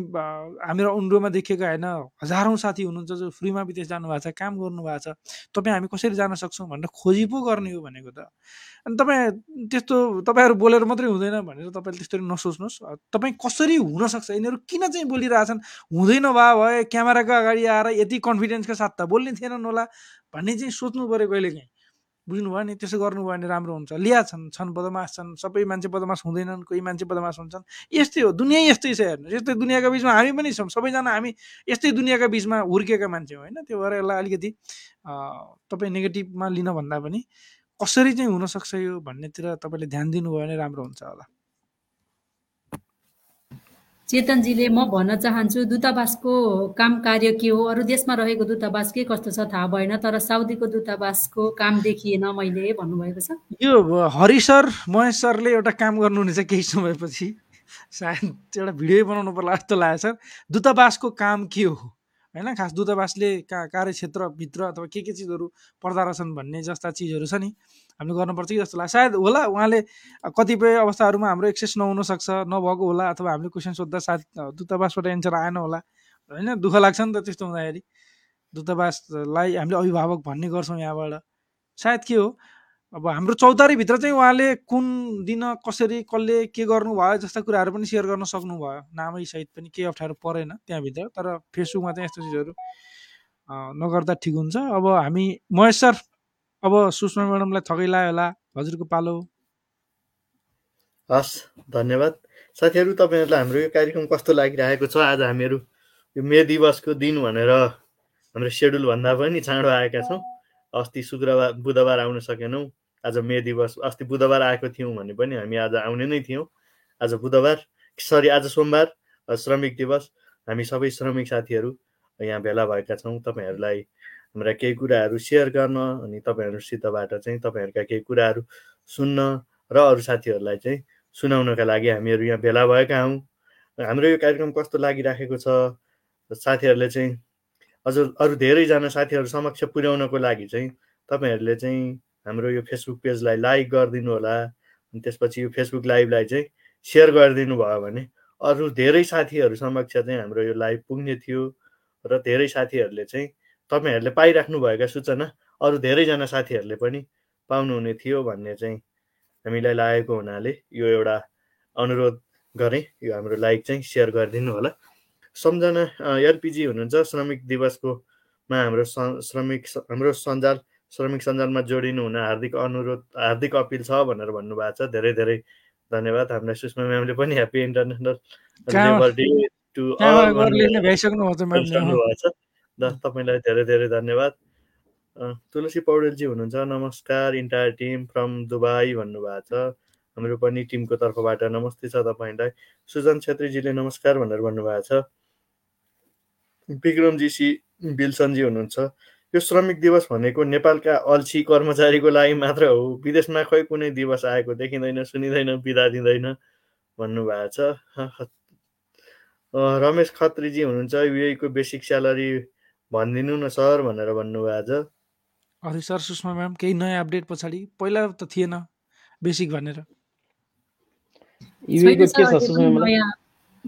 हामीहरू उन्डोमा देखेका होइन हजारौँ साथी हुनुहुन्छ जो फ्रीमा विदेश जानुभएको छ काम गर्नुभएको छ। तपाईँ हामी कसरी जान सक्छौँ भनेर खोजी पो गर्ने हो भनेको त। अनि तपाईँ त्यस्तो तपाईँहरू बोलेर मात्रै हुँदैन भनेर तपाईँले त्यस्तरी नसोच्नुहोस्। तपाईँ कसरी हुनसक्छ यिनीहरू किन चाहिँ बोलिरहेछन् हुँदैन भए भए क्यामेराको अगाडि आएर यति कन्फिडेन्सको साथ त बोल्ने थिएनन् होला भन्ने चाहिँ सोच्नु पऱ्यो कहिलेकाहीँ। बुझ्नुभयो नि त्यसो गर्नुभयो भने राम्रो हुन्छ। लिया छन् छन् बदमास छन् सबै मान्छे बदमास हुँदैनन् कोही मान्छे बदमास हुन्छन्। यस्तै हो दुनियाँ यस्तै छ हेर्नु यस्तै दुनियाँको बिचमा हामी पनि छौँ। सबैजना हामी यस्तै दुनियाँको बिचमा हुर्केका मान्छे हो होइन? त्यो भएर यसलाई अलिकति तपाईँ नेगेटिभमा लिन भन्दा पनि कसरी चाहिँ हुनसक्छ यो भन्नेतिर तपाईँले ध्यान दिनुभयो भने राम्रो हुन्छ होला। चेतनजीले म भन्न चाहन्छु दूतावासको काम कार्य के हो? अरू देशमा रहेको दूतावास के कस्तो छ? थाहा भएन तर साउदीको दूतावासको काम देखिएन मैले भन्नुभएको छ। यो हरि सर महेश सरले एउटा काम गर्नुहुनेछ केही समयपछि। सायद एउटा भिडियो बनाउनु पर्ला जस्तो लाग्यो सर दूतावासको काम के हो? होइन? खास दूतावासले का कार्यक्षेत्रभित्र अथवा के के चिजहरू पर्दा रहेछन् भन्ने जस्ता चिजहरू छ नि। हामीले गर्नुपर्छ कि जस्तो लाग्छ। सायद होला उहाँले कतिपय अवस्थाहरूमा हाम्रो एक्सेस नहुन सक्छ नभएको होला अथवा हामीले क्वेसन सोद्धा सायद दूतावासबाट एन्सर आएन होला। होइन? दुःख लाग्छ नि त त्यस्तो हुँदाखेरि। दूतावासलाई हामीले अभिभावक भन्ने गर्छौँ यहाँबाट। सायद के हो? अब हाम्रो चौतारीभित्र चाहिँ उहाँले कुन दिन कसरी कसले के गर्नुभयो जस्ता कुराहरू पनि सेयर गर्न सक्नुभयो। नामै सहित पनि केही अप्ठ्यारो परेन त्यहाँभित्र तर फेसबुकमा चाहिँ यस्तो चिजहरू नगर्दा ठिक हुन्छ। अब हामी महेश सर अब सुषमा म्याडमलाई थकै लायो होला। हजुरको पालो। हस् धन्यवाद। साथीहरू तपाईँहरूलाई हाम्रो यो कार्यक्रम कस्तो लागिरहेको छ? आज हामीहरू यो मे दिवसको दिन भनेर हाम्रो सेड्युलभन्दा पनि चाँडो आएका छौँ। अस्ति शुक्रबार बुधबार आउन सकेनौँ। आज मे दिवस अस्ति बुधबार आएको थियौँ भने पनि हामी आज आउने नै थियौँ। आज बुधबार सरी आज सोमबार श्रमिक दिवस। हामी सबै श्रमिक साथीहरू यहाँ भेला भएका छौँ। तपाईँहरूलाई हाम्रा केही कुराहरू सेयर गर्न अनि तपाईँहरूसितबाट चाहिँ तपाईँहरूका केही कुराहरू सुन्न र अरू साथीहरूलाई चाहिँ सुनाउनका लागि हामीहरू यहाँ भेला भएका हौँ। हाम्रो यो कार्यक्रम कस्तो लागिराखेको छ? साथीहरूले चाहिँ अझ अरू धेरैजना साथीहरू समक्ष पुर्याउनको लागि चाहिँ तपाईँहरूले चाहिँ हाम्रो यो फेसबुक पेजलाई लाइक गरिदिनु होला अनि त्यसपछि यो फेसबुक लाइभलाई चाहिँ सेयर गरिदिनु भयो भने अरू धेरै साथीहरू समक्ष चाहिँ हाम्रो यो लाइभ पुग्ने थियो र धेरै साथीहरूले चाहिँ तपाईँहरूले पाइराख्नु भएका सूचना अरू धेरैजना साथीहरूले पनि पाउनुहुने थियो भन्ने चाहिँ हामीलाई लागेको हुनाले यो एउटा अनुरोध गरेँ यो हाम्रो लाइक चाहिँ सेयर गरिदिनु होला। सम्झना एलपिजी हुनुहुन्छ श्रमिक दिवसकोमा हाम्रो श्रमिक हाम्रो सञ्जाल श्रमिक सञ्जालमा जोडिनु हुन हार्दिक अनुरोध हार्दिक अपिल छ भनेर भन्नुभएको छ। धेरै धेरै धन्यवाद। हामीलाई सुषमा म्यामले पनि happy international labour day to भन्नुभएको छ। तपाईँलाई धेरै धेरै धन्यवाद। तुलसी पौडेलजी हुनुहुन्छ। नमस्कार इन्टायर टिम फ्रम दुबई भन्नुभएको छ। हाम्रो पनि टिमको तर्फबाट नमस्ते छ तपाईँलाई। सुजन छेत्रीजीले नमस्कार भनेर भन्नुभएको छ। विक्रमजी सी विल्सनजी हुनुहुन्छ। यो श्रमिक दिवस भनेको नेपालका अल्छी कर्मचारीको लागि मात्र हो। विदेशमा खै कुनै दिवस आएको देखिँदैन सुनिँदैन बिदा दिँदैन भन्नुभएको छ। रमेश खत्रीजी हुनुहुन्छ युएको बेसिक स्यालेरी भनिदिनु न सर भनेर भन्नुभएको छ। हजुर सर सुषमा म्याम केही नयाँ अपडेट पछाडि। पहिला त थिएन बेसिक भनेर।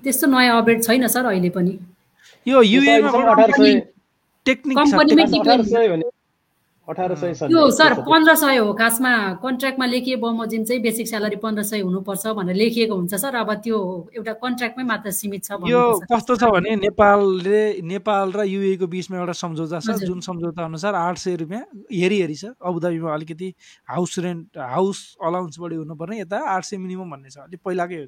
त्यस्तो नयाँ अपडेट छैन सर अहिले पनि। यो युएमा टेक्निक यो सर पन्ध्र सय हो खासमा कन्ट्र्याक्टमा लेखिए बमोजिम चाहिँ बेसिक स्यालेरी पन्ध्र सय हुनुपर्छ भनेर लेखिएको हुन्छ सर। अब त्यो एउटा कन्ट्र्याक्टमै मात्र सीमित छ यो कस्तो छ भने नेपालले नेपाल र युएको बिचमा एउटा सम्झौता छ। जुन सम्झौता अनुसार आठ सय रुपियाँ हेरी हेरी छ। अबुधाबीमा अलिकति हाउस रेन्ट हाउस अलाउन्स बढी हुनुपर्ने यता आठ सय मिनिमम भन्ने छ। अलिक पहिलाकै हो।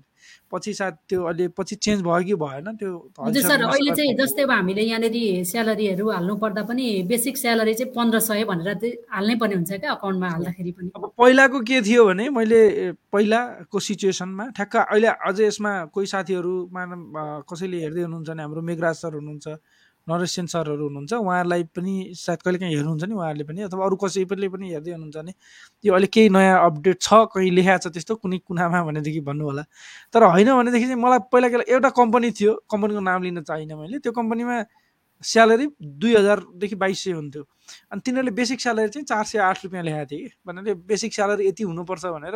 पछि सायद त्यो अहिले पछि चेन्ज भयो कि भएन त्यो सर अहिले चाहिँ जस्तै अब हामीले यहाँनिर स्यालेरीहरू हाल्नु पर्दा पनि बेसिक स्यालेरी चाहिँ पन्ध्र सय भनेर गरेर हाल्नै पर्ने हुन्छ क्या अकाउन्टमा हाल्दाखेरि पनि। अब पहिलाको के थियो भने मैले पहिलाको सिचुएसनमा ठ्याक्क अहिले अझै यसमा कोही साथीहरूमा कसैले हेर्दै हुनुहुन्छ भने हाम्रो मेघराज सर हुनुहुन्छ नरेश सेन सरहरू हुनुहुन्छ उहाँहरूलाई पनि सायद कहिले काहीँ हेर्नुहुन्छ नि उहाँहरूले पनि अथवा अरू कसैले पनि हेर्दै हुनुहुन्छ भने यो अहिले केही नयाँ अपडेट छ कहीँ लेखाएको छ त्यस्तो कुनै कुनामा भनेदेखि भन्नु होला तर होइन भनेदेखि चाहिँ मलाई पहिला एउटा कम्पनी थियो कम्पनीको नाम लिन चाहिनँ मैले त्यो कम्पनीमा स्यालेरी दुई हजारदेखि बाइस सय हुन्थ्यो। अनि तिनीहरूले बेसिक स्यालेरी चाहिँ चार सय आठ रुपियाँ ल्याएको थियो कि? भन्नाले बेसिक स्यालेरी यति हुनुपर्छ भनेर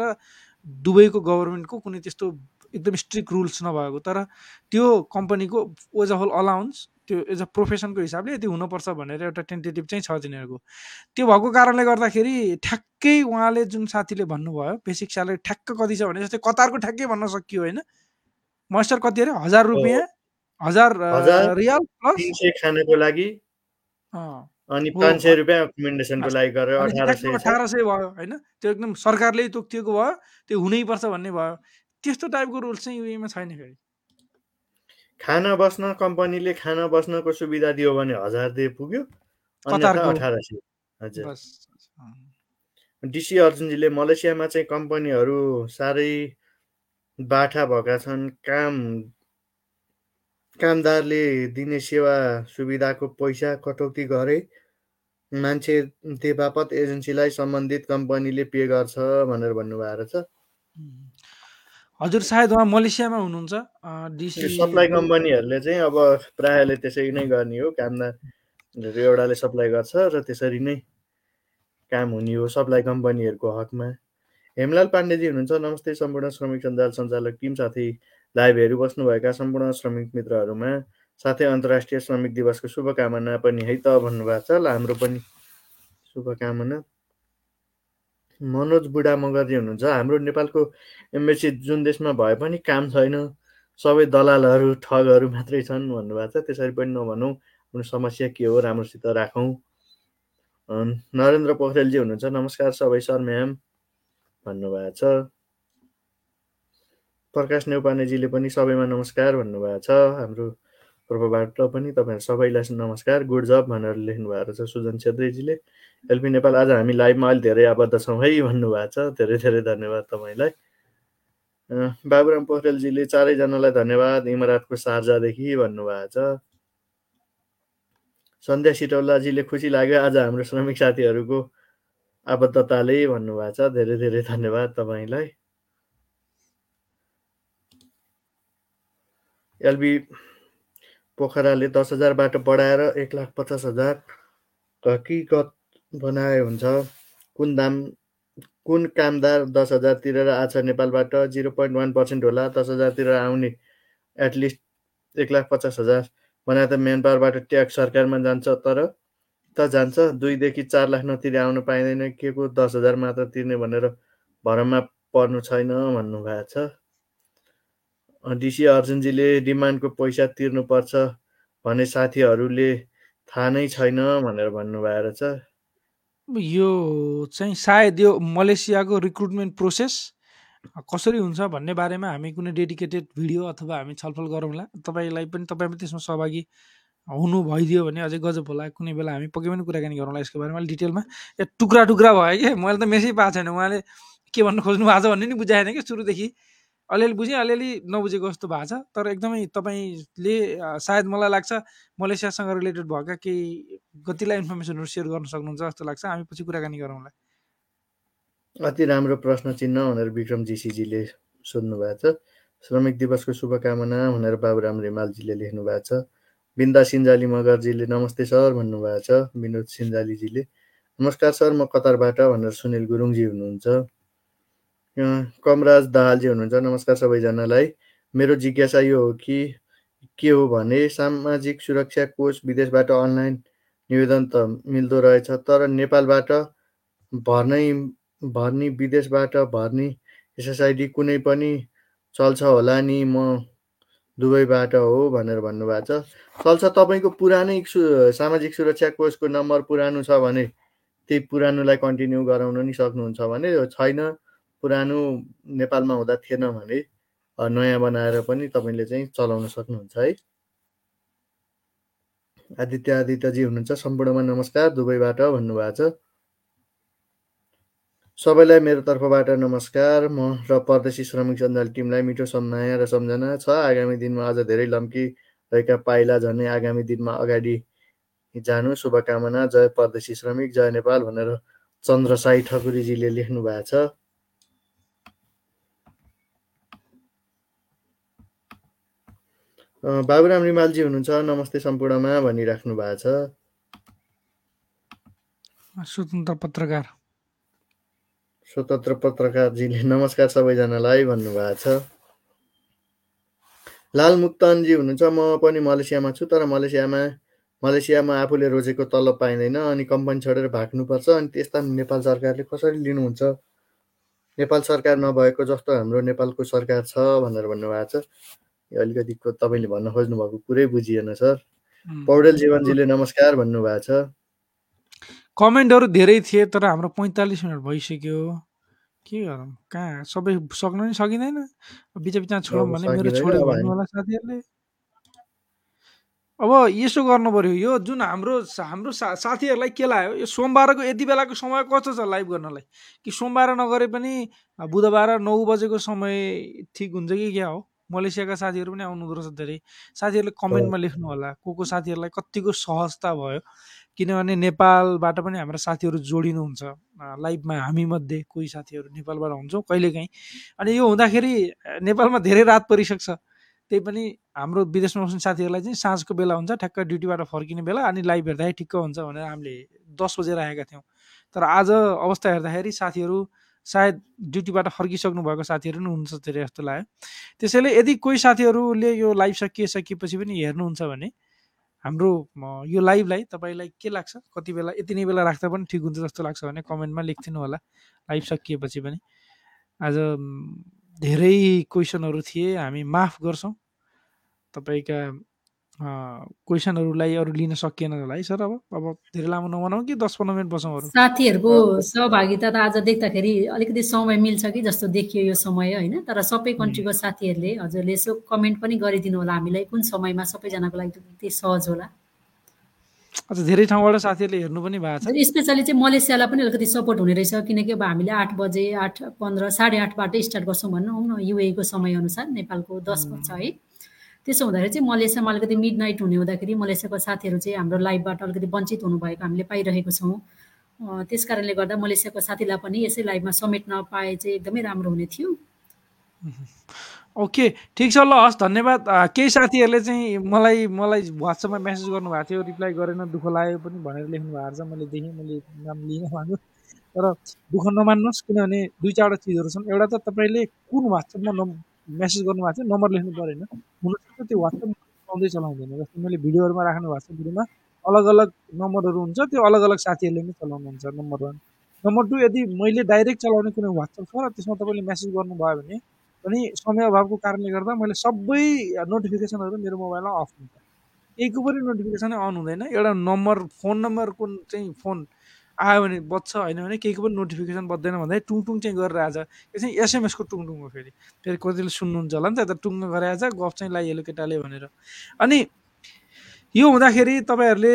दुबईको गभर्मेन्टको कुनै त्यस्तो एकदम स्ट्रिक्ट रुल्स नभएको। तर त्यो कम्पनीको एज अ होल अलाउन्स त्यो एज अ प्रोफेसनको हिसाबले यति हुनुपर्छ भनेर एउटा टेन्टेटिभ चाहिँ छ तिनीहरूको। त्यो भएको कारणले गर्दाखेरि ठ्याक्कै उहाँले जुन साथीले भन्नुभयो बेसिक स्यालेरी ठ्याक्क कति छ भने जस्तै कतारको ठ्याक्कै भन्न सकियो होइन। मस्टर कति अरे? हजार रुपियाँ। हजार रियाल प्लस? खानको लागि। अनि पाँच सय रुपियाँ एकोमोडेसनको लागि गरेर अठार सय अठार सय भयो होइन? त्यो एकदम सरकारले तोकिएको भयो त्यो हुनैपर्छ भन्ने भयो। त्यस्तो टाइपको रुल्स चाहिँ युएमा छैन फेरि। खाना बस्न कम्पनीले खाना बस्नको सुविधा दियो भने हजार दिए पुग्यो अठार सय। हजुर। डिसी अर्जुनजीले मलेसियामा चाहिँ कम्पनीहरू साह्रै बाठा भएका छन् काम कामदारले दिने सेवा सुविधाको पैसा कटौती गरे मान्छे त्यो बापत एजेन्सीलाई सम्बन्धित कम्पनीले पे गर्छ भनेर भन्नुभएको छ। हजुर सायद उहाँ मलेसियामा हुनुहुन्छ। सप्लाई कम्पनीहरूले चाहिँ अब प्रायःले त्यसरी नै गर्ने हो कामदारहरू एउटाले सप्लाई गर्छ र त्यसरी नै काम हुने हो सप्लाई कम्पनीहरूको हकमा। हेमलाल पाण्डेजी हुनुहुन्छ। नमस्ते सम्पूर्ण श्रमिक सञ्जाल सञ्चालक टिम साथै। लाइभ हेरिबस्नुभएका सम्पूर्ण श्रमिक मित्रहरूमा साथै अन्तर्राष्ट्रिय श्रमिक दिवसको शुभकामना पनि है त भन्नुभएको छ। ल हाम्रो पनि शुभकामना। मनोज बुढा मगरजी हुनुहुन्छ। हाम्रो नेपालको एम्बेसी जुन देशमा भए पनि काम छैन। सबै दलालहरू ठगहरू मात्रै छन् भन्नुभएको छ। त्यसरी पनि नभनौँ आफ्नो समस्या के हो राम्रोसित राखौँ। नरेन्द्र पोखरेलजी हुनुहुन्छ। नमस्कार सबै सर म्याम। भन्नुभएको छ। प्रकाश नेउपानेजीले पनि सबैमा नमस्कार भन्नुभएको छ। हाम्रो तर्फबाट पनि तपाईँहरू सबैलाई नमस्कार गुड जब भनेर लेख्नु भएको छ सुजन छेत्रीजीले। एलपी नेपाल आज हामी लाइभमा अहिले धेरै आबद्ध छौँ है भन्नुभएको छ। धेरै धेरै धन्यवाद तपाईँलाई। बाबुराम पोखरेलजीले चारैजनालाई धन्यवाद इमरातको सार्जादेखि भन्नुभएको छ। सन्ध्या सिटौलाजीले खुसी लाग्यो आज हाम्रो श्रमिक साथीहरूको आबद्धताले भन्नुभएको छ। धेरै धेरै धन्यवाद तपाईँलाई। एलबी पोखराले दस हजारबाट बढाएर एक लाख पचास हजार हकिकत बनाए हुन्छ? कुन दाम कुन कामदार दस हजार तिरेर आछ नेपालबाट जिरो पोइन्ट वान पर्सेन्ट होला दस हजार तिरेर आउने एटलिस्ट एक लाख पचास हजार? बनाए त मेन पावरबाट ट्याक्स सरकारमा जान्छ तर त जान्छ। दुईदेखि चार लाख नतिरे आउनु पाइँदैन। के को दस हजार मात्र तिर्ने भनेर भरमा पर्नु छैन भन्नुभएको छ। डिसी अर्जुनजीले डिमान्डको पैसा तिर्नुपर्छ भने साथीहरूले थाहा नै छैन भनेर भन्नुभएको छ। यो चाहिँ सायद यो मलेसियाको रिक्रुटमेन्ट प्रोसेस कसरी हुन्छ भन्ने बारेमा हामी कुनै डेडिकेटेड भिडियो अथवा हामी छलफल गरौँला। तपाईँलाई पनि तपाईँ पनि त्यसमा सहभागी हुनु भइदियो भने अझै गजब होला। कुनै बेला हामी पक्कै पनि कुराकानी गरौँला यसको बारेमा। डिटेलमा। या टुक्रा टुक्रा भयो कि? मैले त मेसेज पाएको छैन। उहाँले के भन्नु खोज्नु? भएको छ भन्ने नि बुझाएन कि सुरुदेखि। अलिअलि बुझेँ अलिअलि नबुझेको जस्तो भएको छ। तर एकदमै तपाईँले सायद मलाई लाग्छ मलेसियासँग रिलेटेड भएका केही कतिलाई इन्फर्मेसनहरू सेयर गर्न सक्नुहुन्छ जस्तो लाग्छ। हामी पछि कुराकानी गरौँला अति राम्रो प्रश्न चिन्ह भनेर विक्रम जीसीजीले सोध्नु भएको छ। श्रमिक दिवसको शुभकामना भनेर बाबुराम रिमालजीले लेख्नु भएको छ। बिन्दा सिन्जाली मगरजीले नमस्ते सर भन्नुभएको छ। विनोद सिन्जालीजीले नमस्कार सर म कतारबाट भनेर सुनिल गुरुङजी हुनुहुन्छ। कमराज दाहालजी हुनुहुन्छ। नमस्कार सबैजनालाई। मेरो जिज्ञासा यो हो कि के हो भने सामाजिक सुरक्षा कोष विदेशबाट अनलाइन निवेदन त मिल्दो रहेछ तर नेपालबाट भर्नै भर्नी विदेशबाट भर्नी एसएसआइडी कुनै पनि चल्छ होला नि म दुबईबाट हो भनेर भन्नुभएको छ। चल्छ तपाईँको पुरानै सु सामाजिक सुरक्षा कोषको नम्बर पुरानो छ भने त्यही पुरानोलाई कन्टिन्यू गराउन नि सक्नुहुन्छ भने छैन। पुरानो नेपालमा हुँदा थिएन भने नयाँ बनाएर पनि तपाईँले चाहिँ चलाउन सक्नुहुन्छ है। आदित्य आदित्यजी हुनुहुन्छ सम्पूर्णमा नमस्कार दुबईबाट भन्नुभएको छ। सबैलाई मेरो तर्फबाट नमस्कार। म र परदेशी श्रमिक सञ्जाल टिमलाई मिठो सम्माया र सम्झना छ। आगामी दिनमा अझ धेरै लम्की रहेका पाइला झन्डै आगामी दिनमा अगाडि जानु। शुभकामना। जय परदेशी श्रमिक जय नेपाल भनेर चन्द्र साई ठकुरीजीले लेख्नु भएको छ। बाबुराम रिमालजी हुनुहुन्छ नमस्ते सम्पूर्णमा भनिराख्नु भएको छ। स्वतन्त्र पत्रकार। स्वतन्त्र पत्रकारजीले नमस्कार सबैजनालाई भन्नुभएको छ। लाल मुक्तानजी हुनुहुन्छ म पनि मलेसियामा छु तर मलेसियामा मलेसियामा आफूले रोजेको तलब पाइँदैन अनि कम्पनी छोडेर भाग्नुपर्छ अनि त्यस्ता नेपाल सरकारले कसरी लिनुहुन्छ? नेपाल सरकार नभएको जस्तो हाम्रो नेपालको सरकार छ भनेर भन्नुभएको छ। अलिकति तपाईँले भन्न खोज्नु भएको कुरै बुझिएन सर। पौडेल जीवनजीले नमस्कार भन्नुभएको छ। कमेन्टहरू धेरै थिए तर हाम्रो पैँतालिस मिनट भइसक्यो। के गरौँ? कहाँ? सबै सक्नु नि सकिँदैन। बिच बिचमा छोडौँ भने मेरो छोड्यो भन्नु होला साथीहरूले। अब यसो गर्नु पऱ्यो यो जुन हाम्रो हाम्रो सा साथीहरूलाई के लाग्यो यो सोमबारको यति बेलाको समय कस्तो छ लाइभ गर्नलाई? कि सोमबार नगरे पनि बुधबार नौ बजेको समय ठिक हुन्छ कि क्या हो? मलेसियाका साथीहरू पनि आउनु रहेछ धेरै। साथीहरूले कमेन्टमा लेख्नु होला को को साथीहरूलाई कतिको सहजता भयो? किनभने नेपालबाट पनि हाम्रा साथीहरू जोडिनुहुन्छ। लाइभमा हामीमध्ये कोही साथीहरू नेपालबाट हुन्छौँ कहिलेकाहीँ। अनि यो हुँदाखेरि नेपालमा धेरै रात परिसक्छ। त्यही पनि हाम्रो विदेशमा बस्ने साथीहरूलाई चाहिँ साँझको बेला हुन्छ ठ्याक्क ड्युटीबाट फर्किने बेला अनि लाइभ हेर्दाखेरि ठिक्क हुन्छ भनेर हामीले दस बजेर आएका थियौँ। तर आज अवस्था हेर्दाखेरि साथीहरू सायद ड्युटीबाट फर्किसक्नु भएको साथीहरू पनि हुनुहुन्छ धेरै जस्तो लाग्यो। त्यसैले यदि कोही साथीहरूले यो लाइभ सकिए सकिएपछि पनि हेर्नुहुन्छ भने हाम्रो यो लाइभलाई तपाईँलाई के लाग्छ? कति बेला यति नै बेला राख्दा पनि ठिक हुन्छ जस्तो लाग्छ भने कमेन्टमा लेखिदिनु होला लाइभ सकिएपछि पनि। आज धेरै क्वेसनहरू थिए हामी माफ गर्छौँ। तपाईँका क्वेसनहरूलाई अरू लिन सकिएन होला है सर अब अब धेरै लामो नबनाउँ कि दस पन्ध्र मिनट बसौँ साथीहरूको सहभागिता त आज देख्दाखेरि अलिकति समय मिल्छ कि जस्तो देखियो यो समय होइन? तर सबै कन्ट्रीको साथीहरूले हजुरले यसो कमेन्ट पनि गरिदिनु होला हामीलाई। कुन समयमा सबैजनाको लागि त्यति सहज होला। अझ धेरै ठाउँबाट साथीहरूले हेर्नु पनि भएको छ। स्पेसली चाहिँ मलेसियालाई पनि अलिकति सपोर्ट हुने रहेछ। किनकि अब हामीले आठ बजे आठ पन्ध्र साढे आठबाट स्टार्ट गर्छौँ भनौँ न। युएको समयअनुसार नेपालको दस बज्छ है। त्यसो हुँदाखेरि चाहिँ मलेसियामा अलिकति मिड नाइट हुने हुँदाखेरि मलेसियाको साथीहरू चाहिँ हाम्रो लाइभबाट अलिकति वञ्चित हुनुभएको हामीले पाइरहेको छौँ। त्यस कारणले गर्दा मलेसियाको साथीलाई पनि यसै लाइभमा समेट्न पाए चाहिँ एकदमै राम्रो हुने थियो। ओके ठिक छ ल हस् धन्यवाद। केही साथीहरूले चाहिँ मलाई मलाई वाट्सएपमा मेसेज गर्नुभएको थियो रिप्लाई गरेन दुःख लाग्यो पनि भनेर लेख्नु भएको छ मैले देखेँ मैले नाम लिन माग्यो तर दुःख नमान्नुहोस् किनभने दुई चारवटा चिजहरू छन्। एउटा त तपाईँले कुन वाट्सएपमा मेसेज गर्नुभएको थियो नम्बर लेख्नु परेन। हुनसक्छ त्यो वाट्सएप चलाउँदै चलाउँदैन। जस्तै मैले भिडियोहरूमा राख्नु भएको भिडियोमा अलग अलग नम्बरहरू हुन्छ त्यो अलग अलग साथीहरूले नै चलाउनुहुन्छ नम्बर वान नम्बर टू यदि मैले डाइरेक्ट चलाउने कुनै वाट्सएप छ र त्यसमा तपाईँले मेसेज गर्नुभयो भने पनि समय अभावको कारणले गर्दा मैले सबै नोटिफिकेसनहरू मेरो मोबाइलमा अफ हुन्छ। केहीको पनि नोटिफिकेसनै अन हुँदैन। एउटा नम्बर फोन नम्बरको चाहिँ फोन आयो भने बज्छ होइन भने केहीको पनि नोटिफिकेसन बज्दैन भन्दा टुङ टुङ चाहिँ गरेर आएछ। यो चाहिँ एसएमएसको टुङ टुङ हो फेरि। फेरि कतिले सुन्नुहुन्छ होला नि त टुङ्ग गरेर आएछ गफ चाहिँ लगाइहाल्यो केटाले भनेर। अनि यो हुँदाखेरि तपाईँहरूले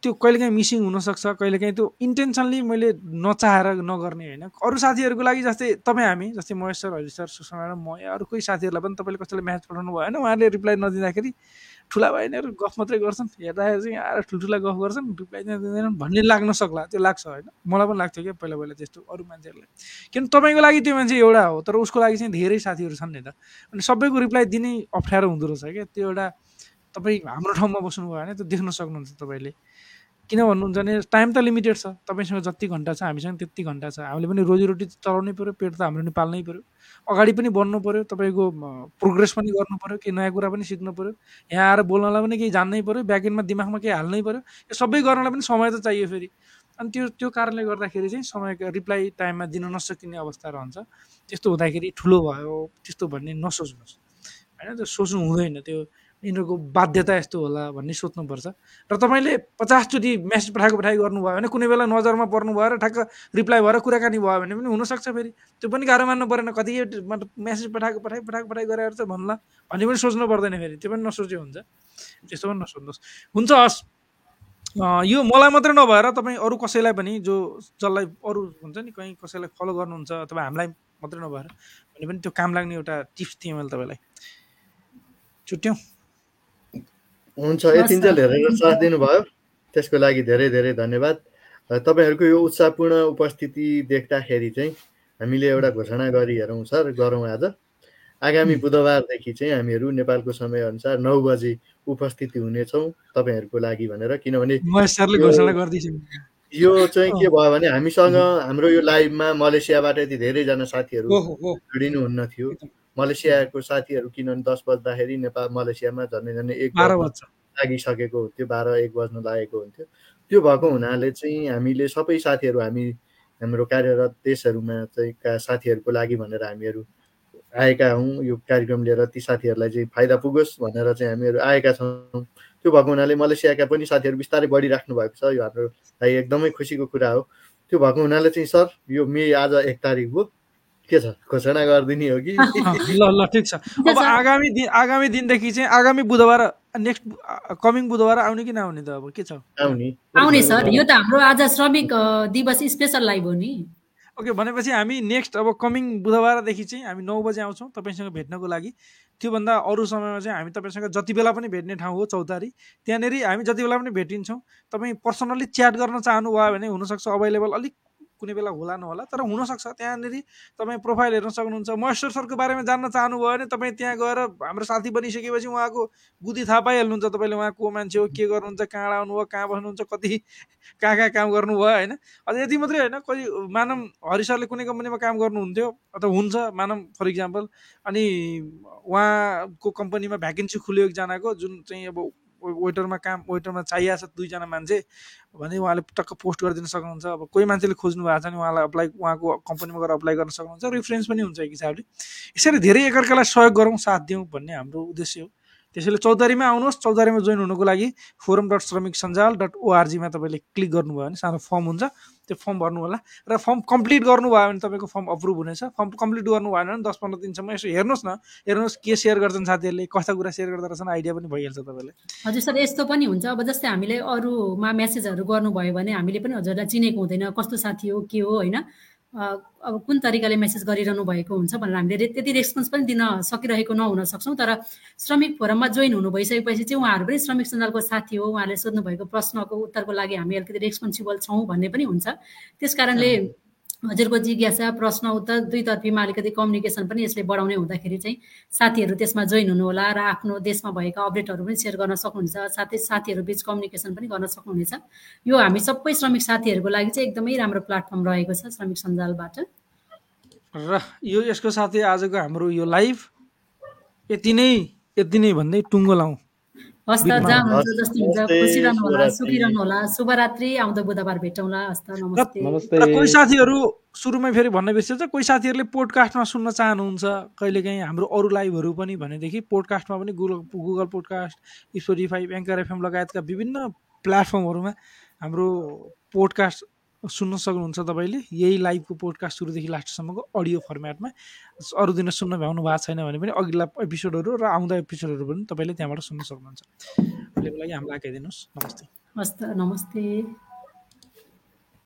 त्यो कहिलेकाहीँ मिसिङ हुनसक्छ कहिलेकाहीँ त्यो इन्टेन्सनली मैले नचाहेर नगर्ने होइन। अरू साथीहरूको लागि जस्तै तपाईँ हामी जस्तै महेश सर हरि सर सुषमा म अरू कोही साथीहरूलाई पनि तपाईँले कसैलाई म्यासेज पठाउनु भयो होइन उहाँहरूले रिप्लाई नदिँदाखेरि ठुला बहिनीहरू गफ मात्रै गर्छन् हेर्दाखेरि चाहिँ आएर ठुल्ठुला गफ गर्छन् चाहिँ दिँदैनन् भन्ने लाग्न सक्ला त्यो लाग्छ होइन। मलाई पनि लाग्थ्यो क्या पहिला पहिला त्यस्तो अरू मान्छेहरूलाई। किन तपाईँको लागि त्यो मान्छे एउटा हो तर उसको लागि चाहिँ धेरै साथीहरू छन् नि त। अनि सबैको रिप्लाई दिनै अप्ठ्यारो हुँदो रहेछ क्या त्यो एउटा तपाईँ हाम्रो ठाउँमा बस्नुभयो भने त्यो देख्न सक्नुहुन्छ तपाईँले। किन भन्नुहुन्छ भने टाइम त लिमिटेड छ। तपाईँसँग जति घन्टा छ हामीसँग त्यति घन्टा छ। हामीले पनि रोजीरोटी चलाउनै पऱ्यो पेट त हाम्रो नि पाल्नै पऱ्यो अगाडि पनि बढ्नु पऱ्यो तपाईँको प्रोग्रेस पनि गर्नु पऱ्यो केही नयाँ कुरा पनि सिक्नु पऱ्यो यहाँ आएर बोल्नलाई पनि केही जान्नै पऱ्यो ब्याकएन्डमा दिमागमा केही हाल्नै पऱ्यो यो सबै गर्नलाई पनि समय त चाहियो फेरि। अनि त्यो त्यो कारणले गर्दाखेरि चाहिँ समयको रिप्लाई टाइममा दिन नसकिने अवस्था रहन्छ। त्यस्तो हुँदाखेरि ठुलो भयो त्यस्तो भन्ने नसोच्नुहोस्। होइन त्यो सोच्नु हुँदैन त्यो यिनीहरूको बाध्यता यस्तो होला भन्ने सोच्नुपर्छ र तपाईँले पचासचोटि मेसेज पठाएको पठाइ गर्नुभयो भने कुनै बेला नजरमा पर्नु भयो र ठ्याक्क रिप्लाई भएर कुराकानी भयो भने पनि हुनसक्छ फेरि। त्यो पनि गाह्रो मान्नु परेन कति मेसेज पठाएको पठाइ पठाएको पठाइ गरेर चाहिँ भन्ला भन्ने पनि सोच्नु पर्दैन फेरि त्यो पनि नसोचे हुन्छ। त्यस्तो पनि नसोच्नुहोस् हुन्छ हस्। यो मलाई मात्रै नभएर तपाईँ अरू कसैलाई पनि जो जसलाई अरू हुन्छ नि कहीँ कसैलाई फलो गर्नुहुन्छ अथवा हामीलाई मात्रै नभएर भने पनि त्यो काम लाग्ने एउटा टिप्स दिएँ मैले तपाईँलाई। छुट्यौँ। हुन्छ यतिन्जेल हेरेर साथ दिनुभयो। त्यसको लागि धेरै धेरै धन्यवाद। तपाईँहरूको यो उत्साहपूर्ण उपस्थिति देख्दाखेरि चाहिँ हामीले एउटा घोषणा गरिहेरौँ सर गरौँ आज। आगामी बुधबारदेखि चाहिँ हामीहरू नेपालको समयअनुसार नौ बजी उपस्थिति हुनेछौँ तपाईँहरूको लागि भनेर किनभने यो- चाहिँ के भयो भने हामीसँग हाम्रो यो लाइभमा मलेसियाबाट यति धेरैजना साथीहरू जोडिनुहुन्न थियो। मलेसियाको साथीहरू किनभने दस बज्दाखेरि नेपाल मलेसियामा झन्डै झन्डै एक बाह्र बज्न बज्छ। लागिसकेको हुन्थ्यो बाह्र एक बज्न लागेको हुन्थ्यो। त्यो भएको हुनाले चाहिँ हामीले सबै साथीहरू हामी हाम्रो कार्यरत देशहरूमा चाहिँ का साथीहरूको लागि भनेर हामीहरू आएका हौँ। यो कार्यक्रम लिएर ती साथीहरूलाई चाहिँ फाइदा पुगोस् भनेर चाहिँ हामीहरू आएका छौँ। त्यो भएको हुनाले मलेसियाका पनि साथीहरू बिस्तारै बढिराख्नु भएको छ। यो हाम्रो लागि एकदमै खुसीको कुरा हो। त्यो भएको हुनाले चाहिँ सर यो मे आज एक तारिक हो। के छ? घोषणा गरिदिने हो कि? ल ल ठिक छ। अब सर। आगामी दिन आगामी दिनदेखि चाहिँ आगामी बुधबार नेक्स्ट कमिङ बुधबार आउने कि नआउने त अब? के छ? आउने। आउने सर यो त हाम्रो आज श्रमिक दिवस स्पेसल लाइभ हो नि। ओके भनेपछि हामी नेक्स्ट अब कमिङ बुधबारदेखि चाहिँ हामी नौ बजे आउँछौँ तपाईँसँग भेट्नको लागि। त्योभन्दा अरू समयमा चाहिँ हामी तपाईँसँग जति बेला पनि भेट्ने ठाउँ हो चौतारी त्यहाँनिर हामी जति बेला पनि भेटिन्छौँ। तपाईँ पर्सनल्ली च्याट गर्न चाहनुभयो भने हुनसक्छ अभाइलेबल अलिक कुनै बेला होला नहोला तर हुनसक्छ। त्यहाँनिर तपाईँ प्रोफाइल हेर्न सक्नुहुन्छ। महेश्वर सरको बारेमा जान्न चाहनुभयो भने तपाईँ त्यहाँ गएर हाम्रो साथी बनिसकेपछि उहाँको बुद्धि थाहा पाइहाल्नुहुन्छ। तपाईँले उहाँ को मान्छे हो के गर्नुहुन्छ कहाँ आउनुभयो कहाँ बस्नुहुन्छ कति कहाँ कहाँ काम गर्नुभयो होइन? अझ यति मात्रै होइन कोही मानव हरि सरले कुनै कम्पनीमा काम गर्नुहुन्थ्यो अथवा हुन्छ मानव फर इक्जाम्पल। अनि उहाँको कम्पनीमा भ्याकेन्सी खुल्यो एकजनाको जुन चाहिँ अब वेटरमा काम वेटरमा चाहिएको छ दुईजना मान्छे भने उहाँले टक्क पोस्ट गरिदिन सक्नुहुन्छ। अब कोही मान्छेले खोज्नु भएको छ भने उहाँलाई अप्लाई उहाँको कम्पनीमा गएर अप्लाई गर्न सक्नुहुन्छ। रिफरेन्स पनि हुन्छ एक हिसाबले। यसरी धेरै एकअर्कालाई सहयोग गरौँ साथ दिउँ भन्ने हाम्रो उद्देश्य हो। त्यसैले चौतारीमा आउनुहोस्। चौतारीमा जोइन हुनुको लागि फोरम डट श्रमिक सञ्जाल डट ओआरजीमा तपाईँले क्लिक गर्नुभयो भने सानो फर्म हुन्छ। त्यो फर्म भर्नु होला र फर्म कम्प्लिट गर्नुभयो भने तपाईँको फर्म अप्रुभ हुनेछ। फर्म कम्प्लिट गर्नु भने दस पन्ध्र दिनसम्म यसो हेर्नुहोस् न। हेर्नुहोस् के सेयर गर्छन् साथीहरूले कस्ता कुरा सेयर गर्दो रहेछन् आइडिया पनि भइहाल्छ तपाईँलाई। हजुर सर यस्तो पनि हुन्छ। अब जस्तै हामीले अरूमा मेसेजहरू गर्नुभयो भने हामीले पनि हजुरलाई चिनेको हुँदैन। कस्तो साथी हो के हो होइन? अब कुन तरिकाले मेसेज गरिरहनु भएको हुन्छ भनेर हामीले त्यति रेस्पोन्स पनि दिन सकिरहेको नहुन सक्छौँ। तर श्रमिक फोरममा जोइन हुनु भइसकेपछि चाहिँ उहाँहरू पनि श्रमिक सञ्जालको साथी हो। उहाँले सोध्नु भएको प्रश्नको उत्तरको लागि हामी अलिकति रेस्पोन्सिबल छौँ भन्ने पनि हुन्छ। त्यस कारणले हजुरको जिज्ञासा प्रश्न उत्तर दुईतर्फीमा अलिकति कम्युनिकेसन पनि यसले बढाउने हुँदाखेरि चाहिँ साथीहरू त्यसमा जोइन हुनुहोला र आफ्नो देशमा भएका अपडेटहरू पनि सेयर गर्न सक्नुहुन्छ। साथै साथीहरू बिच कम्युनिकेसन पनि गर्न सक्नुहुनेछ। यो हामी सबै श्रमिक साथीहरूको लागि चाहिँ एकदमै राम्रो प्लेटफर्म रहेको छ श्रमिक सञ्जालबाट। र यो यसको साथै आजको हाम्रो यो लाइभ यति नै यति नै भन्दै टुङ्गो लाउँ। हस् त जहाँ हुन्छ जस्तो हुन्छ। खुसी रहनु होला सुखी रहनु होला। शुभरात्रि आउँदो बुधबार भेटौँला। हस् त नमस्ते। कोही साथीहरू सुरुमै फेरि भन्न बिर्सेछ कोही साथीहरूले पोडकास्टमा सुन्न चाहनुहुन्छ कहिलेकाहीँ हाम्रो अरू लाइभहरू पनि भनेदेखि पोडकास्टमा पनि Google Google podcast Spotify Anchor FM लगायतका विभिन्न प्लेटफर्महरूमा हाम्रो पोडकास्ट सुन्न सक्नुहुन्छ तपाईँले। यही लाइभको पोडकास्ट सुरुदेखि लास्टसम्मको अडियो फर्मेटमा अरू दिन सुन्न भ्याउनु भएको छैन भने पनि अघिल्ला एपिसोडहरू र आउँदा एपिसोडहरू पनि तपाईँले त्यहाँबाट सुन्न सक्नुहुन्छ। अहिलेको लागि हामीलाई आइदिनुहोस् नमस्ते। हस् नमस्ते।